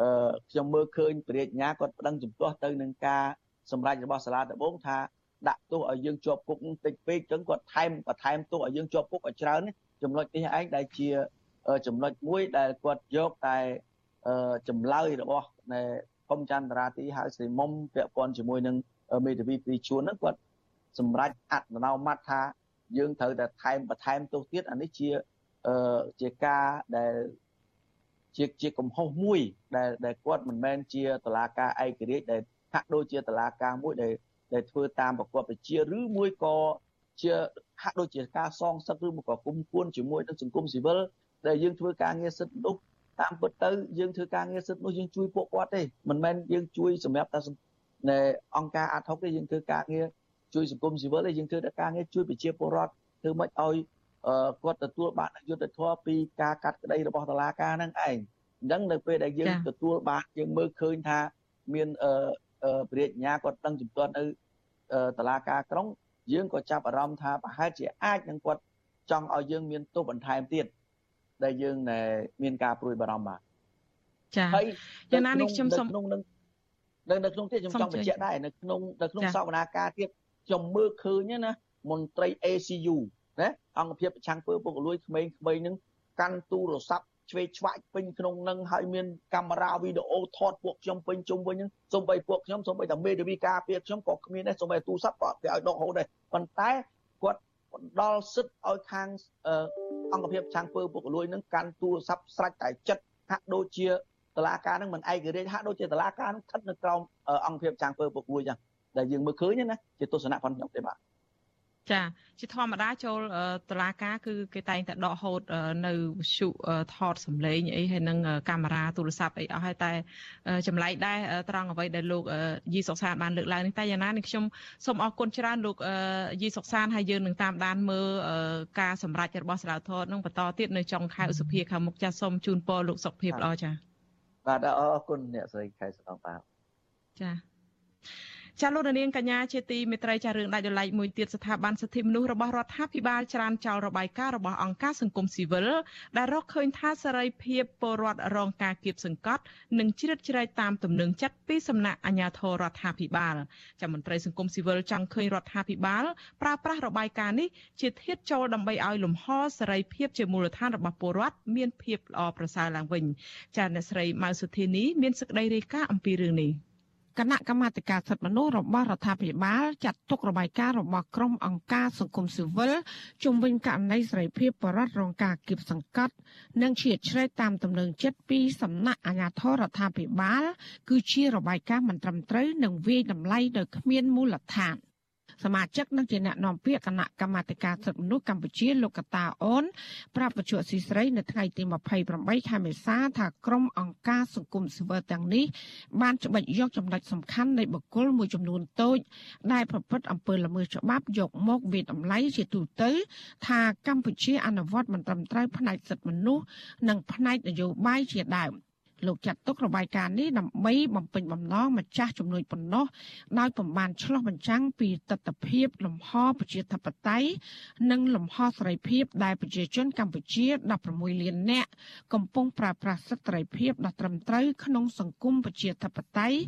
អឺខ្ញុំមើលឃើញព្រះរាជញាគាត់ប្តឹងជំទាស់ទៅនឹងការសម្រេចរបស់សាលាដំបងថាដាក់ទោសឲ្យយើងជាប់គុកតិចពេកអញ្ចឹងគាត់ថែមបន្ថែមទោសឲ្យយើងជាប់គុកឲ្យច្រើនចំណុចនេះឯងដែលជាចំណុចមួយដែលគាត់យកតែចម្លើយរបស់ នៃកុំចន្ទរាទីហៅស្រីមុំពាក់ព័ន្ធជាមួយនឹងមេធាវីព្រីជួនហ្នឹងគាត់សម្រេចអត្តនោម័តថាយើងត្រូវតែថែមបន្ថែមទោសទៀតអានេះជាអឺជាការដែលជាជាកំហុសមួយដែលដែលគាត់មិនមែនជាតឡាការឯករាជ្យដែលហាក់ដូចជាតឡាការមួយដែលដែលធ្វើតាមប្រកបវិជាឬមួយក៏ជាហាក់ដូចជាការសងសឹកឬមកក៏គុំគួនជាមួយនឹងសង្គមស៊ីវិលដែលយើងធ្វើការងារសិទ្ធិមនុស្ស តាមពិតទៅយើងធ្វើការងារសិទ្ធិមនុស្សយើងជួយពួកគាត់ទេមិនមែនយើងជួយសម្រាប់តែនៃអង្គការអាត់ហុកទេយើងធ្វើការងារជួយសង្គមស៊ីវិលទេយើងធ្វើតែការងារជួយប្រជាពលរដ្ឋធ្វើម៉េចឲ្យគាត់ទទួលបានយុត្តិធម៌ពីការកាត់ក្តីរបស់តុលាការហ្នឹងឯងអញ្ចឹងនៅពេលដែលយើងទទួលបានយើងមើលឃើញថាមានព្រះរាជញ្ញាគាត់ដឹងចំទាត់នៅតុលាការក្រុងយើងក៏ចាប់អារម្មណ៍ថាប្រហែលជាអាចនឹងគាត់ចង់ឲ្យយើងមានទោសបន្ថែមទៀត ដែលយើងមានការព្រួយបារម្ភបាទចា៎យ៉ាងណានេះខ្ញុំសូមក្នុងនឹងនៅនៅក្នុងទៀតខ្ញុំចង់បញ្ជាក់ដែរនៅក្នុងនៅក្នុងសវនាការទៀតខ្ញុំមើលឃើញណាមន្ត្រី ACU ណាអង្គភាពប្រឆាំងពើពុករលួយក្មេងៗហ្នឹងកាន់ទូរស័ព្ទឆ្វេងឆ្វាក់ពេញក្នុងនឹងហើយមានកាមេរ៉ាវីដេអូថតពួកខ្ញុំពេញជុំវិញហ្នឹងសូម្បីពួកខ្ញុំសូម្បីតែមេធាវីការពារខ្ញុំក៏គ្មានដែរសូម្បីទូរស័ព្ទក៏គេឲ្យដកហូតដែរប៉ុន្តែគាត់ ផ្ដល់សិទ្ធឲ្យខាងអង្គភាពឆាំងពើពុករលួយនឹងកាន់ទូរស័ព្ទស្រេចតែចិត្តហាក់ដូចជាតឡាការនឹងមិនឯករាជ្យហាក់ដូចជាតឡាការនឹងស្ថិតនៅក្រោមអង្គភាពឆាំងពើពុករលួយចឹងដែលយើងមើលឃើញណាជាទស្សនៈផងខ្ញុំទេបាទ ចាជាធម្មតាចូលតឡាការគឺគេតែងតែដកហូតនៅវិសុថតសម្លេងអីហើយនឹងកាមេរ៉ាទូរស័ព្ទអីអស់ហើយតែចម្លែកដែរត្រង់អ្វីដែលលោកយីសុកសានបានលើកឡើងនេះតែយ៉ាងណានេះខ្ញុំសូមអរគុណច្រើនលោកយីសុកសានហើយយើងនឹងតាមដានមើលការសម្រេចរបស់សាលាធរនឹងបន្តទៀតនៅចុងខែឧសភាខាងមុខចាសសូមជូនពរលោកសុខភាពល្អចាបាទអរគុណអ្នកស្រីខែសំងបាទចា ចាលោកនាងកញ្ញាជាទីមេត្រីចារឿងដាច់ដライមួយទៀតស្ថាប័នសិទ្ធិមនុស្សរបស់រដ្ឋាភិបាលច្រានចោលរបាយការណ៍របស់អង្គការសង្គមស៊ីវិលដែលរកឃើញថាសេរីភាពពលរដ្ឋរងការគៀបសង្កត់និងជ្រៀតជ្រែកតាមទំនឹងចិត្តពីសំណាក់អាជ្ញាធររដ្ឋាភិបាលចាមន្ត្រីសង្គមស៊ីវិលចង់ឃើញរដ្ឋាភិបាលប្រើប្រាស់របាយការណ៍នេះជាធាតុចូលដើម្បីឲ្យលំហសេរីភាពជាមូលដ្ឋានរបស់ពលរដ្ឋមានភាពល្អប្រសើរឡើងវិញចាអ្នកស្រីម៉ៅសុធានីមានសេចក្តីរាយការណ៍អំពីរឿងនេះ គណៈកម្មាធិការសិទ្ធិមនុស្សរបស់រដ្ឋាភិបាលចាត់ទុករបាយការណ៍របស់ក្រុមអង្គការសង្គមស៊ីវិលជុំវិញករណីសេរីភាពបរិវត្តរងការគៀបសង្កត់ និងឈៀតឆ្រែកតាមទំនឹងចិត្តពីសំណាក់អាជ្ញាធររដ្ឋាភិបាល គឺជារបាយការណ៍មិនត្រឹមត្រូវនិងវាយតម្លៃដោយគ្មានមូលដ្ឋាន។ សមាជិកនិងជាអ្នកនាំពាក្យគណៈកម្មាធិការសិទ្ធិមនុស្សកម្ពុជាលោកកតាអូនប្រាប់បច្ចុប្បន្នស៊ីស្រីនៅថ្ងៃទី28ខែមេសាថាក្រុមអង្គការសង្គមស៊ីវិលទាំងនេះបានច្បិចយកចំណុចសំខាន់នៃបុគ្គលមួយចំនួនតូចដែលប្រព្រឹត្តអំពើល្មើសច្បាប់យកមកវាតម្លៃជាទូទៅ ថាកម្ពុជាអនុវត្តមិនត្រឹមត្រូវផ្នែកសិទ្ធិមនុស្សនិងផ្នែកនយោបាយជាដើម។ លោកចាត់ទុករបាយការណ៍នេះដើម្បីបំពេញបំណងម្ចាស់ជំនួយប៉ុណ្ណោះដោយពំបានឆ្លោះបញ្ចាំងពីទស្សនវិជ្ជាលំហប្រជាធិបតេយ្យនិងលំហសេរីភាពដែលប្រជាជនកម្ពុជា16លាននាក់កំពុងប្រើប្រាស់សិទ្ធិសេរីភាពដ៏ត្រឹមត្រូវក្នុងសង្គមប្រជាធិបតេយ្យ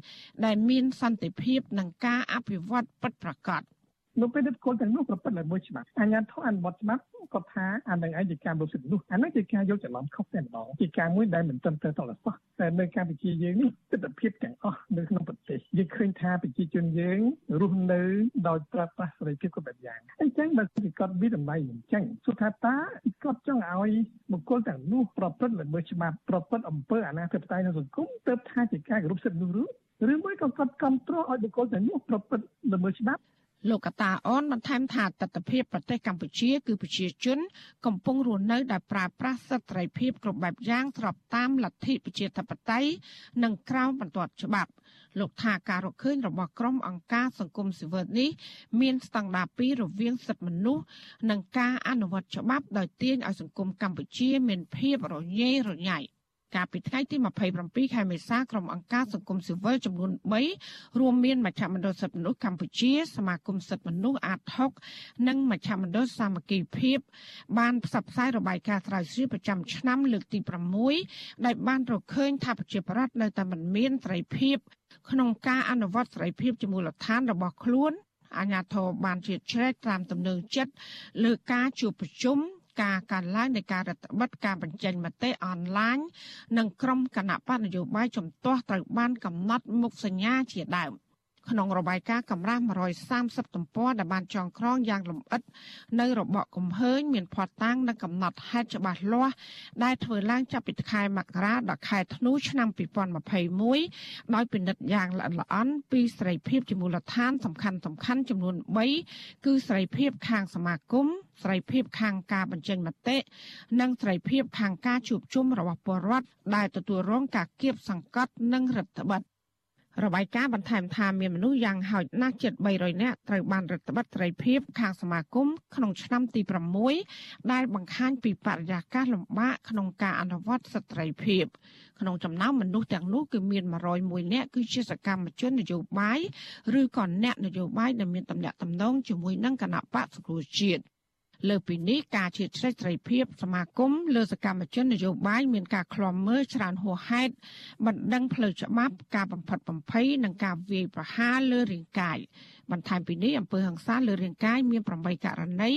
ដែលមានសន្តិភាពនិងការអភិវឌ្ឍពិតប្រាកដ នៅពេលដែលគោលទាំងនោះប្រព្រឹត្តល្មើសច្បាប់អាជ្ញាធរអនុវត្តច្បាប់គាត់ថាអានឹងឯងជាការបុសិទ្ធនោះអានឹងជាការយកច្រឡំខុសតែម្ដងជាការមួយដែលមិនត្រឹមត្រូវដល់សោះតែនៅកម្ពុជាយើងនេះទស្សនវិជ្ជាទាំងអស់នៅក្នុងប្រទេសយើងឃើញថាប្រជាជនយើងរស់នៅដោយប្រើប្រាស់សេរីភាពគ្រប់បែបយ៉ាងអញ្ចឹងបើគេគាត់វិតម្លៃអញ្ចឹងសុថាតាគាត់ចង់ឲ្យបុគ្គលទាំងនោះប្រព្រឹត្តល្មើសច្បាប់ប្រព្រឹត្តអំពើអនាធិបតេយ្យនៅសង្គមទើបថាជាការគោរពសិទ្ធិនោះឬឬមួយក៏គាត់គ្រប់គ្រងឲ្យបុគ្គលទាំងនោះប្រព្រឹត្តល្មើសច្បាប់ លោកកតាអនបន្ថែមថាទស្សនវិជ្ជាប្រទេសកម្ពុជាគឺប្រជាជន កំពុងរស់នៅដោយប្រើប្រាស់សិទ្ធិសេរីភាពគ្រប់បែបយ៉ាងស្របតាមលទ្ធិប្រជាធិបតេយ្យនិងក្រោមបន្ទាត់ច្បាប់លោកថាការរកឃើញរបស់ក្រុមអង្គការសង្គមស៊ីវិលនេះមានស្តង់ដារពីររវាងសិទ្ធិមនុស្សនិងការអនុវត្តច្បាប់ដោយទាញឲ្យសង្គមកម្ពុជាមានភាពរញ៉េរញ៉ៃ។ កាលពីថ្ងៃទី27ខែមេសាក្រុមអង្គការសង្គមស៊ីវិលចំនួន3រួមមានមជ្ឈមណ្ឌលសិទ្ធិមនុស្សកម្ពុជា សមាគមសិទ្ធិមនុស្សអាត60និងមជ្ឈមណ្ឌលសាមគ្គីភាព បានផ្សព្វផ្សាយរបាយការណ៍ស្រាវជ្រាវប្រចាំឆ្នាំលើកទី6ដែលបានរកឃើញថាប្រជាប្រដ្ឋនៅតែមិនមានសេរីភាព ក្នុងការអនុវត្តសេរីភាពជាមូលដ្ឋានរបស់ខ្លួនអាញាធរបានជាជ្រែកតាមទំនឹងចិត្តលើការជួបប្រជុំ ការកើនឡើងនៃការរដ្ឋបិទការបញ្ចេញមតិអនឡាញនិងក្រុមគណៈបកនយោបាយជំទាស់ត្រូវបានកំណត់មុខសញ្ញាជាដើម ក្នុងរបាយការណ៍កម្រាស់130ទំព័រដែលបានចងក្រងយ៉ាងលម្អិតនៅរបបកំហើញមានផាត់តាំងនិងកំណត់ហេតុច្បាស់លាស់ដែលធ្វើឡើងចាប់ពីខែមករាដល់ខែធ្នូឆ្នាំ2021ដោយពិនិត្យយ៉ាងល្អិតល្អន់ពីសេរីភាពជាមូលដ្ឋានសំខាន់សំខាន់ចំនួន3គឺសេរីភាពខាងសមាគមសេរីភាពខាងការបញ្ចេញមតិនិងសេរីភាពខាងការជួបជុំរបស់ពលរដ្ឋដែលទទួលរងការគៀបសង្កត់និងរដ្ឋបិទ របាយការណ៍បន្ថែមថាមានមនុស្សយ៉ាងហោចណាស់ជិត300នាក់ត្រូវបានរដ្ឋបិទសេរីភាពខាងសមាគមក្នុងឆ្នាំទី6ដែលបង្ហាញពីបរិយាកាសលំបាកក្នុងការអនុវត្តសិទ្ធិសេរីភាពក្នុងចំណោមមនុស្សទាំងនោះគឺមាន101នាក់គឺជាសកម្មជននយោបាយឬក៏អ្នកនយោបាយដែលមានតំណែងតំណងជាមួយនឹងគណៈបកសង្គ្រោះជាតិ លើពីនេះការជៀសជ្រែកសេរីភាពសមាគមលើសកម្មជននយោបាយមានការឃ្លាំមើលច្រើនហួសហេតុបណ្ដឹងផ្លូវច្បាប់ការបំផិតបំភ័យនិងការវាយប្រហារលើរាងកាយបន្ថែមពីនេះអំពើហិង្សាលើរាងកាយមាន8ករណី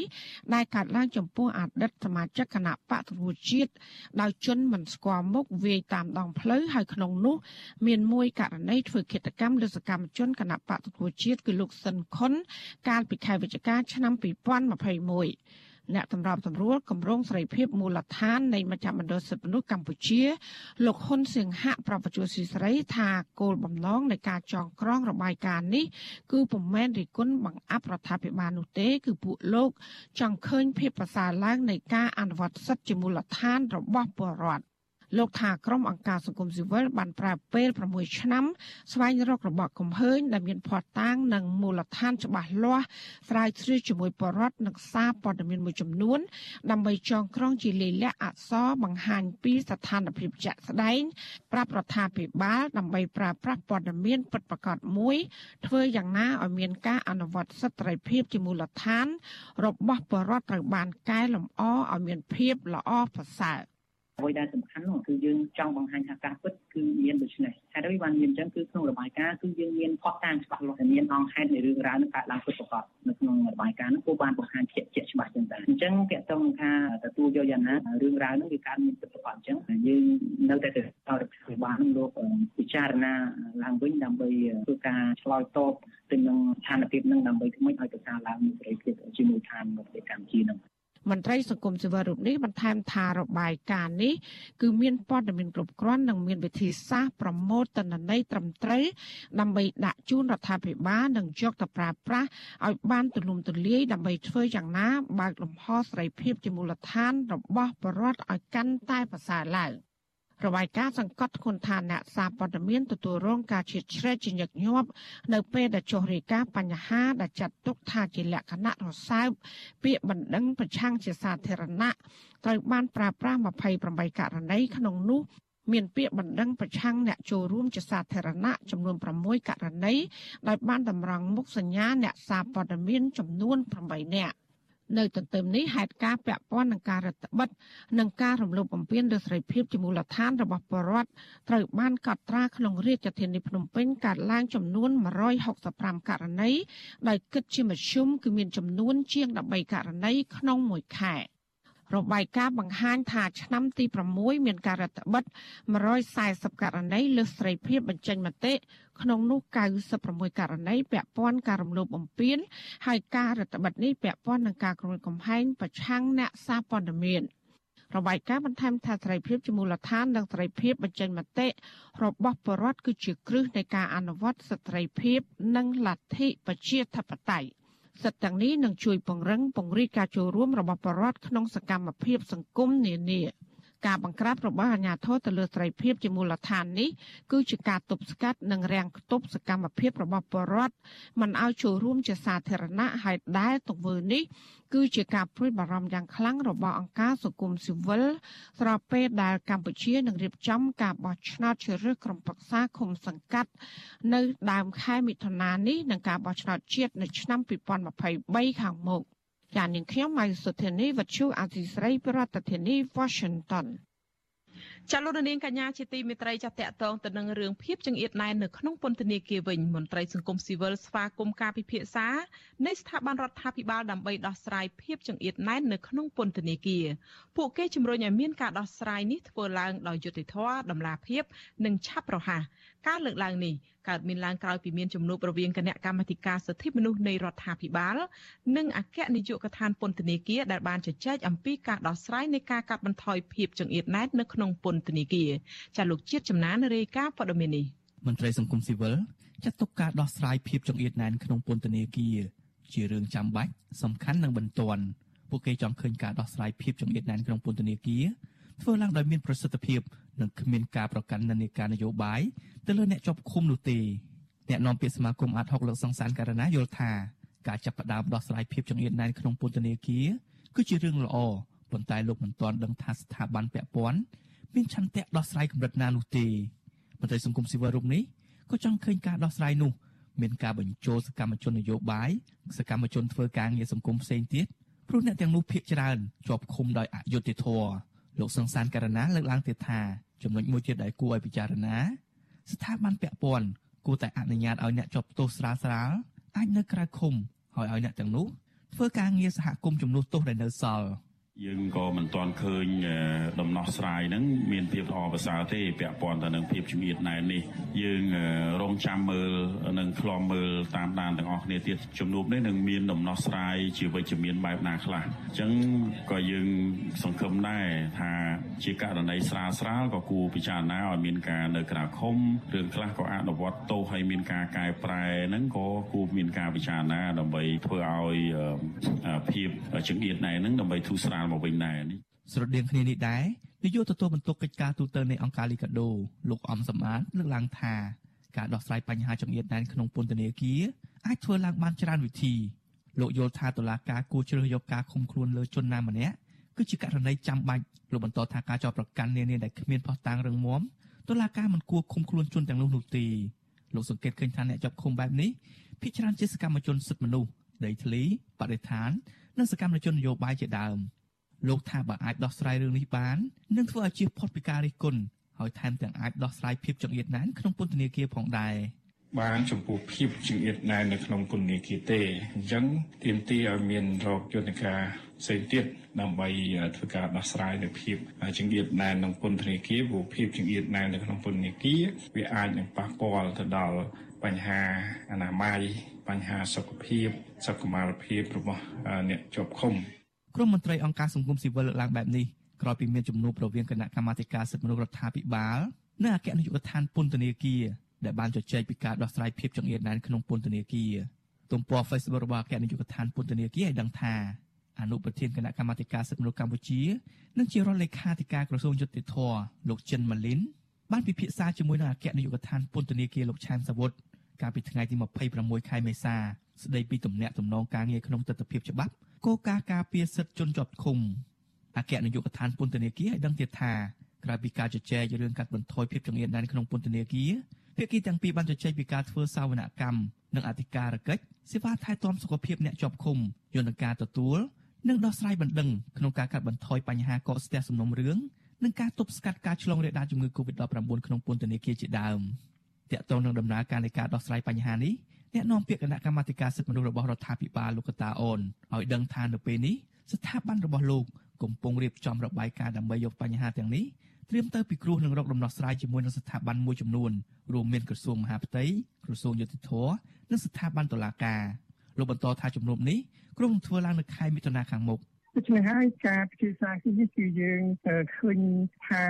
ដែលកើតឡើងចំពោះអតីតសមាជិកគណៈបកប្រជាជាតិដោយជនមិនស្គាល់មុខវាយតាមដងផ្លូវហើយក្នុងនោះ មានមួយករណីធ្វើឃាតកម្មលើសកម្មជនគណៈបកប្រជាជាតិគឺលោកស៊ិនខុនកាលពីខែវិច្ឆិកាឆ្នាំ2021 អ្នកសម្របសម្រួលគម្រោងសេរីភាពមូលដ្ឋាននៃមជ្ឈមណ្ឌលសិទ្ធិមនុស្សកម្ពុជាលោកហ៊ុនសៀងហៈប្រពន្ធស៊ីស្រីថាគោលបំណងនៃការចងក្រងរបាយការណ៍នេះគឺពុំមែនរិះគន់បង្អាប់រដ្ឋាភិបាលនោះទេ គឺពួកលោកចង់ឃើញភាពប្រសើរឡើងនៃការអនុវត្តសិទ្ធិជាមូលដ្ឋានរបស់ពលរដ្ឋ លោកថាក្រុមអង្គការសង្គមស៊ីវិលបានប្រើពេល6ឆ្នាំស្វែងរករបបកំហើញដែលមានភ័ស្តុតាងនិងមូលដ្ឋានច្បាស់លាស់ស្រាវជ្រាវជាមួយបរដ្ឋនិងសារព័ត៌មានមួយចំនួន ដើម្បីចងក្រងជាលិលាក់អក្សរបង្ហាញពីស្ថានភាពជាក់ស្ដែងប្រាប់រដ្ឋាភិបាលដើម្បីប្រើប្រាស់ព័ត៌មានពិតប្រាកដមួយ ធ្វើយ៉ាងណាឲ្យមានការអនុវត្តសិទ្ធិសេរីភាពជាមូលដ្ឋាន របស់បរដ្ឋត្រូវបានកែលម្អឲ្យមានភាពល្អប្រសើរ អ្វីដែលសំខាន់នោះគឺយើងចង់បង្ហាញថាការពិតគឺមានដូច្នេះហេតុអ្វីបានមានអញ្ចឹងគឺក្នុងរបាយការណ៍គឺយើងមានផុសតាងច្បាស់លាស់ដែលមានអង្គហេតុនៃរឿងរ៉ាវនឹងកើតឡើងពិតប្រាកដនៅក្នុងរបាយការណ៍នោះគួរបានបង្ហាញជាក់ជាក់ច្បាស់ចឹងដែរអញ្ចឹងតកតងថាទទួលយកយ៉ាងណារឿងរ៉ាវនោះវាកើតមានពិតប្រាកដអញ្ចឹងយើងនៅតែទៅដល់រដ្ឋាភិបាលនឹងលោកពិចារណាឡើងវិញដើម្បីធ្វើការឆ្លើយតបទៅនឹងស្ថានភាពនឹងដើម្បីធ្វើម៉េចឲ្យប្រសើរឡើងសេរីភាពជាមួយឋានរបស់ប្រទេសកម្ពុជានឹង មន្ត្រីសង្គមស៊ីវិលរូបនេះបន្ថែមថារបាយការណ៍នេះគឺមានព័ត៌មានគ្រប់គ្រាន់និងមានវិធីសាស្ត្រប្រមូលទិន្នន័យត្រឹមត្រូវដើម្បីដាក់ជូនរដ្ឋាភិបាលនិងយកទៅប្រើប្រាស់ឲ្យបានទូលំទូលាយដើម្បីធ្វើយ៉ាងណាបើកលំហសេរីភាពជាមូលដ្ឋានរបស់ប្រជាពលរដ្ឋឲ្យកាន់តែប្រសើរឡើង។ របាយការណ៍សង្កត់ធ្ងន់ថាអ្នកសារព័ត៌មានទទួលរងការឈៀតឆ្រែកជាញឹកញាប់នៅពេលដែលចុះរាយការណ៍បញ្ហាដែលចាត់ទុកថាជាលក្ខណៈរសើបពាក្យបណ្ដឹងប្រឆាំងជាសាធារណៈត្រូវបានប្រើប្រាស់28ករណីក្នុងនោះមានពាក្យបណ្ដឹងប្រឆាំងអ្នកចូលរួមជាសាធារណៈចំនួន6ករណីដោយបានតម្រង់មុខសញ្ញាអ្នកសារព័ត៌មានចំនួន8នាក់ នៅទន្ទឹមនេះហេតុការពាក់ព័ន្ធនឹងការរដ្ឋបិទនិងការរំលោភបំពានលើសេរីភាពជាមូលដ្ឋានរបស់ប្រជាពលរដ្ឋត្រូវបានកត់ត្រាក្នុងរាជធានីភ្នំពេញកើតឡើងចំនួន165ករណីដោយគិតជាមធ្យមគឺមានចំនួនជាង13ករណីក្នុងមួយខែ។ របាយការណ៍បង្ហាញថាឆ្នាំទី6មានការរដ្ឋបិទ140ករណីលើស្រីភាពបញ្ចេញមតិក្នុងនោះ96ករណីពាក់ព័ន្ធការរំលោភបំពានហើយការរដ្ឋបិទនេះពាក់ព័ន្ធនឹងការគំរាមកំហែងប្រឆាំងអ្នកសារព័ត៌មានរបាយការណ៍បន្ថែមថាសេរីភាពជាមូលដ្ឋាននិងសេរីភាពបញ្ចេញមតិរបស់ប្រជាពលរដ្ឋគឺជាគ្រឹះនៃការអនុវត្តសិទ្ធិសេរីភាព និងលទ្ធិប្រជាធិបតេយ្យ សិទ្ធិទាំងនេះនឹងជួយពង្រឹងពង្រីកការចូលរួមរបស់ប្រជាពលរដ្ឋក្នុងសកម្មភាពសង្គមនានា ការបង្ក្រាបរបស់អាជ្ញាធរទៅលើសេរីភាពជាមូលដ្ឋាននេះគឺជាការទប់ស្កាត់និងរាំងខ្ទប់សកម្មភាពរបស់ប្រជាពលរដ្ឋមិនឲ្យចូលរួមជាសាធារណៈហើយដែលទង្វើនេះគឺជាការព្រួយបារម្ភយ៉ាងខ្លាំងរបស់អង្គការសង្គមស៊ីវិលស្របពេលដែលកម្ពុជានឹងរៀបចំការបោះឆ្នោតជ្រើសរើសក្រុមប្រឹក្សាឃុំសង្កាត់ នៅដើមខែមិថុនានេះនិងការបោះឆ្នោតជាតិនៅឆ្នាំ2023ខាងមុខ ចាននាងខ្ញុំម៉ៃសុធានីវັດឈូអាស៊ីស្រីប្រធានាធិបតី Washington ចាលោកនាងកញ្ញាជាទីមេត្រីចាតកតងទៅនឹងរឿងភាពចង្អៀតណែននៅក្នុងពន្ធនាគារវិញមន្ត្រីសង្គមស៊ីវិលស្វាគមន៍ការពិភាក្សានៃស្ថាប័នរដ្ឋាភិបាលដើម្បីដោះស្រាយភាពចង្អៀតណែននៅក្នុងពន្ធនាគារពួកគេជំរុញឲ្យមានការដោះស្រាយនេះធ្វើឡើងដោយយុត្តិធម៌តម្លាភាព និងឆាប់រហ័សការលើកឡើងនេះកើតមានឡើងក្រោយពីមានជំនួបរវាងគណៈកម្មាធិការសិទ្ធិមនុស្សនៃរដ្ឋាភិបាល និងអគ្គនាយកដ្ឋានពន្ធនាគារដែលបានជជែកអំពីការដោះស្រាយនៃការកាត់បន្ថយភាពចង្អៀតណែននៅក្នុងពន្ធនាគារចាលោកជាតិចំណានរាយការណ៍ព័ត៌មាននេះមន្ត្រីសង្គមស៊ីវិលចាត់ទុកការដោះស្រាយភាពចង្អៀតណែនក្នុងពន្ធនាគារជារឿងចាំបាច់សំខាន់និងបន្ទាន់ពួកគេចង់ឃើញការដោះស្រាយភាពចង្អៀតណែនក្នុងពន្ធនាគារធ្វើឡើងដោយមានប្រសិទ្ធភាពនិងគ្មានការប្រកាន់និន្នាការនយោបាយទៅលើអ្នកជាប់ឃុំនោះទេអ្នកនាំពាក្យសមាគមអាត់ហុកលោកសង្សានករណាយល់ថាការចាប់ផ្ដើមដោះស្រាយភាពចង្អៀតណែនក្នុងពន្ធនាគារគឺជារឿងល្អប៉ុន្តែលោកមិនទាន់ដឹងថាស្ថាប័នពាក់ព័ន្ធ មានឆន្ទៈដោះស្រាយកម្រិតណានោះទេមន្ត្រីសង្គមស៊ីវិលរូបនេះក៏ចង់ឃើញការដោះស្រាយនោះមានការបញ្ចូលសកម្មជននយោបាយសកម្មជនធ្វើការងារសង្គមផ្សេងទៀតព្រោះអ្នកទាំងនោះភ័យច្រើនជាប់ឃុំដោយអយុត្តិធម៌លោកសង្សានករណាលើកឡើងទៀតថាចំណុចមួយទៀតដែលគួរឲ្យពិចារណា ស្ថាប័នពាក់ព័ន្ធគួរតែអនុញ្ញាតឲ្យអ្នកជាប់ទោសស្រាលស្រាលអាចនៅក្រៅឃុំហើយឲ្យអ្នកទាំងនោះធ្វើការងារសហគមន៍ជំនួសទោសដែលនៅសល់ យើងក៏មិនទាន់ឃើញដំណោះស្រាយហ្នឹងមានភាពល្អប្រសើរទេពាក់ព័ន្ធទៅនឹងភាពជំនឿណែននេះយើងរងចាំមើលនិងខ្លំមើលតាមដានទាំងអស់គ្នាទៀតជំនួបនេះនឹងមានដំណោះស្រាយជាវិជ្ជមានបែបណាខ្លះអញ្ចឹងក៏យើងសង្ឃឹមដែរថាជាករណីស្រាលស្រាលក៏គួរពិចារណាឲ្យមានការនៅក្រៅឃុំរឿងខ្លះក៏អនុវត្តទោសឲ្យមានការកែប្រែហ្នឹងក៏គួរមានការពិចារណាដើម្បីធ្វើឲ្យភាពចង្អៀតណែនហ្នឹងដើម្បីធូរស្រាលលមកវិញដែរនេះស្រដៀងគ្នានេះដែរនាយកទទួលបន្ទុកកិច្ចការទូតនៃអង្គការលីកាដូលោកអំសម្បត្តិលើកឡើងថាការដោះស្រាយបញ្ហាចំនួនដែនក្នុងពន្ធនាគារអាចធ្វើឡើងបានច្រើនវិធីលោកយល់ថាតុលាការគួរជ្រើសយកការឃុំខ្លួនលើជនណាម្នាក់គឺជាករណីចាំបាច់លោកបន្តថាការចោទប្រកាន់នានាដែលគ្មានភស្តុតាងរឹងមាំតុលាការមិនគួរឃុំខ្លួនជនទាំងនោះនោះទេលោកសង្កេតឃើញថាអ្នកចាប់ឃុំបែបនេះភាគច្រើនជាសកម្មជនសិទ្ធិមនុស្សដីធ្លីបរិស្ថាននិងសកម្មជននយោបាយជាដើម។ លោកថាបើអាចដោះស្រាយរឿងនេះបាននឹងធ្វើឲ្យជៀសផុតពីការរិះគន់ហើយថែមទាំងអាចដោះស្រាយភាពចង្អៀតណែនក្នុងពន្ធនាគារផងដែរបានចំពោះភាពចង្អៀតណែននៅក្នុងពន្ធនាគារទេអញ្ចឹងទាមទារឲ្យមានរកយន្តការផ្សេងទៀតដើម្បីធ្វើការដោះស្រាយនៅភាពចង្អៀតណែនក្នុងពន្ធនាគារព្រោះភាពចង្អៀតណែននៅក្នុងពន្ធនាគារវាអាចនឹងប៉ះពាល់ទៅដល់បញ្ហាអនាម័យបញ្ហាសុខភាពសុខុមាលភាពរបស់អ្នកជាប់ឃុំ ក្រុមមន្ត្រីអង្គការសង្គមស៊ីវិលលើកឡើងបែបនេះក្រោយពីមានជំនួបរវាងគណៈកម្មាធិការសិទ្ធិមនុស្សរដ្ឋាភិបាលនិងអគ្គនាយកដ្ឋានពន្ធនាគារដែលបានជជែកពីការដោះស្រាយភាពចង្អៀតណែនក្នុងពន្ធនាគារទំព័រ Facebook របស់អគ្គនាយកដ្ឋានពន្ធនាគារឲ្យដឹងថាអនុប្រធានគណៈកម្មាធិការសិទ្ធិមនុស្សកម្ពុជានិងជារដ្ឋលេខាធិការក្រសួងយុតិធធលោកចិនម៉ាលីនបានពិភាក្សាជាមួយនឹងអគ្គនាយកដ្ឋានពន្ធនាគារលោកឆានសាវុតកាលពីថ្ងៃទី26ខែមេសាស្ដីពីទំនាក់ទំនងការងារក្នុងទស្សនវិជ្ជាច្បាប់ គោលការណ៍ការពារសិទ្ធិជនជាប់ឃុំអគ្គនាយកដ្ឋានពន្ធនាគារឲ្យដឹងទៀតថាក្រៅពីការជជែករឿងកាត់បន្ថយភាពចង្អៀតណែនក្នុងពន្ធនាគារភាគីទាំងពីរបានជជែកពីការធ្វើសាវនកម្មនិងអធិការកិច្ចសេវាថែទាំសុខភាពអ្នកជាប់ឃុំយន្តការទទួលនិងដោះស្រាយបណ្ដឹងក្នុងការកាត់បន្ថយបញ្ហាកកស្ទះសំណុំរឿងនិងការទប់ស្កាត់ការឆ្លងរាលដាលជំងឺ Covid-19 ក្នុងពន្ធនាគារជាដើមតាក់ទងនឹងដំណើរការនៃការដោះស្រាយបញ្ហានេះ អ្នកនាំពាក្យគណៈកម្មាធិការសិទ្ធិមនុស្សរបស់រដ្ឋាភិបាលលោកកតាអូនឲ្យដឹងថានៅពេលនេះស្ថាប័នរបស់លោកកំពុងរៀបចំរបាយការណ៍ដើម្បីយកបញ្ហាទាំងនេះត្រៀមទៅពិគ្រោះនឹងរកដំណោះស្រាយជាមួយនឹងស្ថាប័នមួយចំនួនរួមមានក្រសួងមហាផ្ទៃក្រសួងយុតិធធនិងស្ថាប័នតុលាការលោកបន្តថាជំនុំនេះក្រុងធ្វើឡើងនៅខែមិថុនាខាងមុខ ដូច្នេះហើយការពិភាក្សាគ្នានេះគឺយើងឃើញថា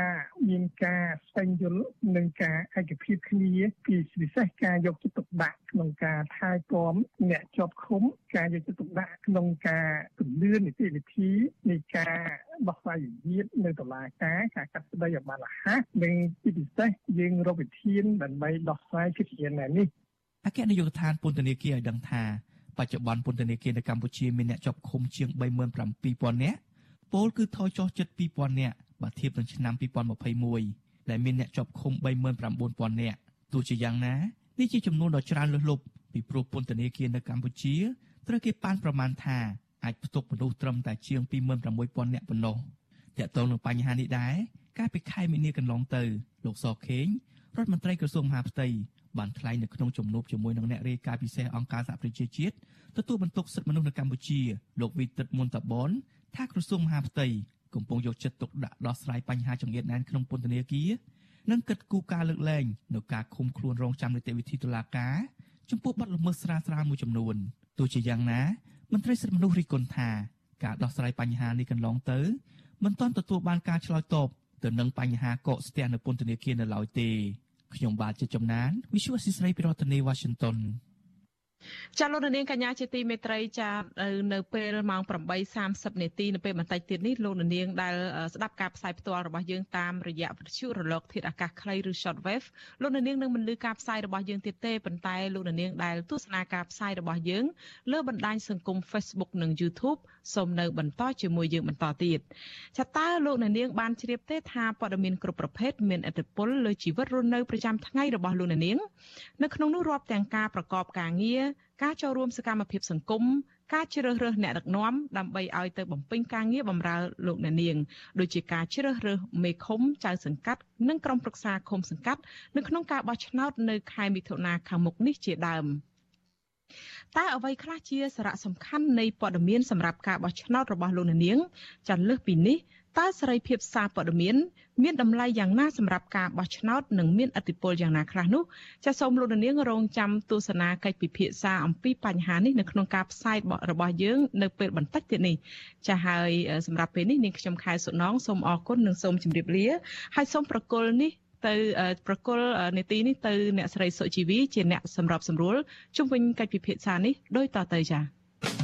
មានការស្វែងយល់និងការឯកភាពគ្នាពីពិសេសការយកចិត្តទុកដាក់ក្នុងការថែទាំអ្នកជាប់ឃុំការយកចិត្តទុកដាក់ក្នុងការពន្លឿននីតិវិធីនៃការដោះស្រាយវិវាទនៅតុលាការការកាត់ក្តីឲ្យបានរហ័សនិងពីពិសេសយើងរកវិធានដើម្បីដោះស្រាយភាពជានេះអគ្គនាយកដ្ឋានពន្ធនាគារឲ្យដឹងថា បច្ចុប្បន្នពន្ធនាគារនៅកម្ពុជាមានអ្នកជាប់ឃុំជាង37000នាក់ពលគឺថយចុះជិត2000នាក់បើធៀបនឹងឆ្នាំ2021ដែលមានអ្នកជាប់ឃុំ39000នាក់ទោះជាយ៉ាងណានេះជាចំនួនដ៏ច្រើនលើសលប់ពីព្រោះពន្ធនាគារនៅកម្ពុជាត្រូវគេប៉ាន់ប្រមាណថាអាចផ្ទុកមនុស្សត្រឹមតែជាង26000នាក់ប៉ុណ្ណោះតកតងនឹងបញ្ហានេះដែរកាលពីខែមីនាកន្លងទៅលោកសខេងរដ្ឋមន្ត្រីក្រសួងមហាផ្ទៃ បានថ្លែងនៅក្នុងជំនួបជាមួយនឹងអ្នករាយការណ៍ពិសេសអង្គការសហប្រជាជាតិទទួលបន្ទុកសិទ្ធិមនុស្សនៅកម្ពុជាលោកវីតិតមុនតាបនថាក្រសួងមហាផ្ទៃកំពុងយកចិត្តទុកដាក់ដោះស្រាយបញ្ហាចង្អៀតណែនក្នុងពន្ធនាគារនិងកិត្តគូការលើកលែងនៅការឃុំខ្លួនរងចាំនីតិវិធីតុលាការចំពោះបទល្មើសស្រាលស្រាលមួយចំនួនទោះជាយ៉ាងណាមន្ត្រីសិទ្ធិមនុស្សរិះគន់ថាការដោះស្រាយបញ្ហានេះកន្លងទៅមិនទាន់ទទួលបានការឆ្លើយតបទៅនឹងបញ្ហាកកស្ទះនៅពន្ធនាគារនៅឡើយទេ ខ្ញុំបាទជាចំណាន Visual ស៊ីស្រីពីរដ្ឋធានី Washington ចាលោកនាងកញ្ញាជាទីមេត្រីចានៅពេលម៉ោង8:30នាទីនៅពេលបន្តិចទៀតនេះលោកនាងដែលស្ដាប់ការផ្សាយផ្ទាល់របស់យើងតាមរយៈវិទ្យុរលកធាតុអាកាសខ្លីឬ Shortwave លោកនាងនឹងមិនលឺការផ្សាយរបស់យើងទៀតទេប៉ុន្តែលោកនាងដែលទស្សនាការផ្សាយរបស់យើងលើបណ្ដាញសង្គម Facebook និង YouTube សូមនៅបន្តជាមួយយើងបន្តទៀតចាតើលោកនាងបានជ្រាបទេថាព័ត៌មានគ្រប់ប្រភេទមានឥទ្ធិពលលើជីវិតរស់នៅប្រចាំថ្ងៃរបស់លោកនាងនៅក្នុងនោះរាប់ទាំងការប្រកបការងារការចូលរួមសកម្មភាពសង្គមការជ្រើសរើសអ្នកដឹកនាំដើម្បីឲ្យទៅបំពេញការងារបម្រើលោកអ្នកនាងដូចជាការជ្រើសរើសមេឃុំចៅសង្កាត់និងក្រុមប្រឹក្សាឃុំសង្កាត់នៅក្នុងការបោះឆ្នោតនៅខែមិថុនាខាងមុខនេះជាដើម តើអ្វីខ្លះជាសារៈសំខាន់នៃព័ត៌មានសម្រាប់ការបោះឆ្នោតរបស់លោកអ្នកនាងចាលើសពីនេះតើសេរីភាពសារព័ត៌មានមានតម្លៃយ៉ាងណាសម្រាប់ការបោះឆ្នោតនិងមានឥទ្ធិពលយ៉ាងណាខ្លះនោះចាសសូមលោកនាងរងចាំទស្សនាកិច្ចពិភាក្សាអំពីបញ្ហានេះនៅក្នុងការផ្សាយរបស់យើងនៅពេលបន្តិចទៀតនេះចាសហើយសម្រាប់ពេលនេះនាងខ្ញុំខែសុណងសូមអរគុណនិងសូមជម្រាបលាហើយសូមប្រកល់នេះ ទៅប្រកល់នេតិនេះទៅអ្នកស្រីសុជីវីជាអ្នកសម្របសម្រួលជុំវិញកិច្ចពិភាក្សានេះដោយតទៅចា៎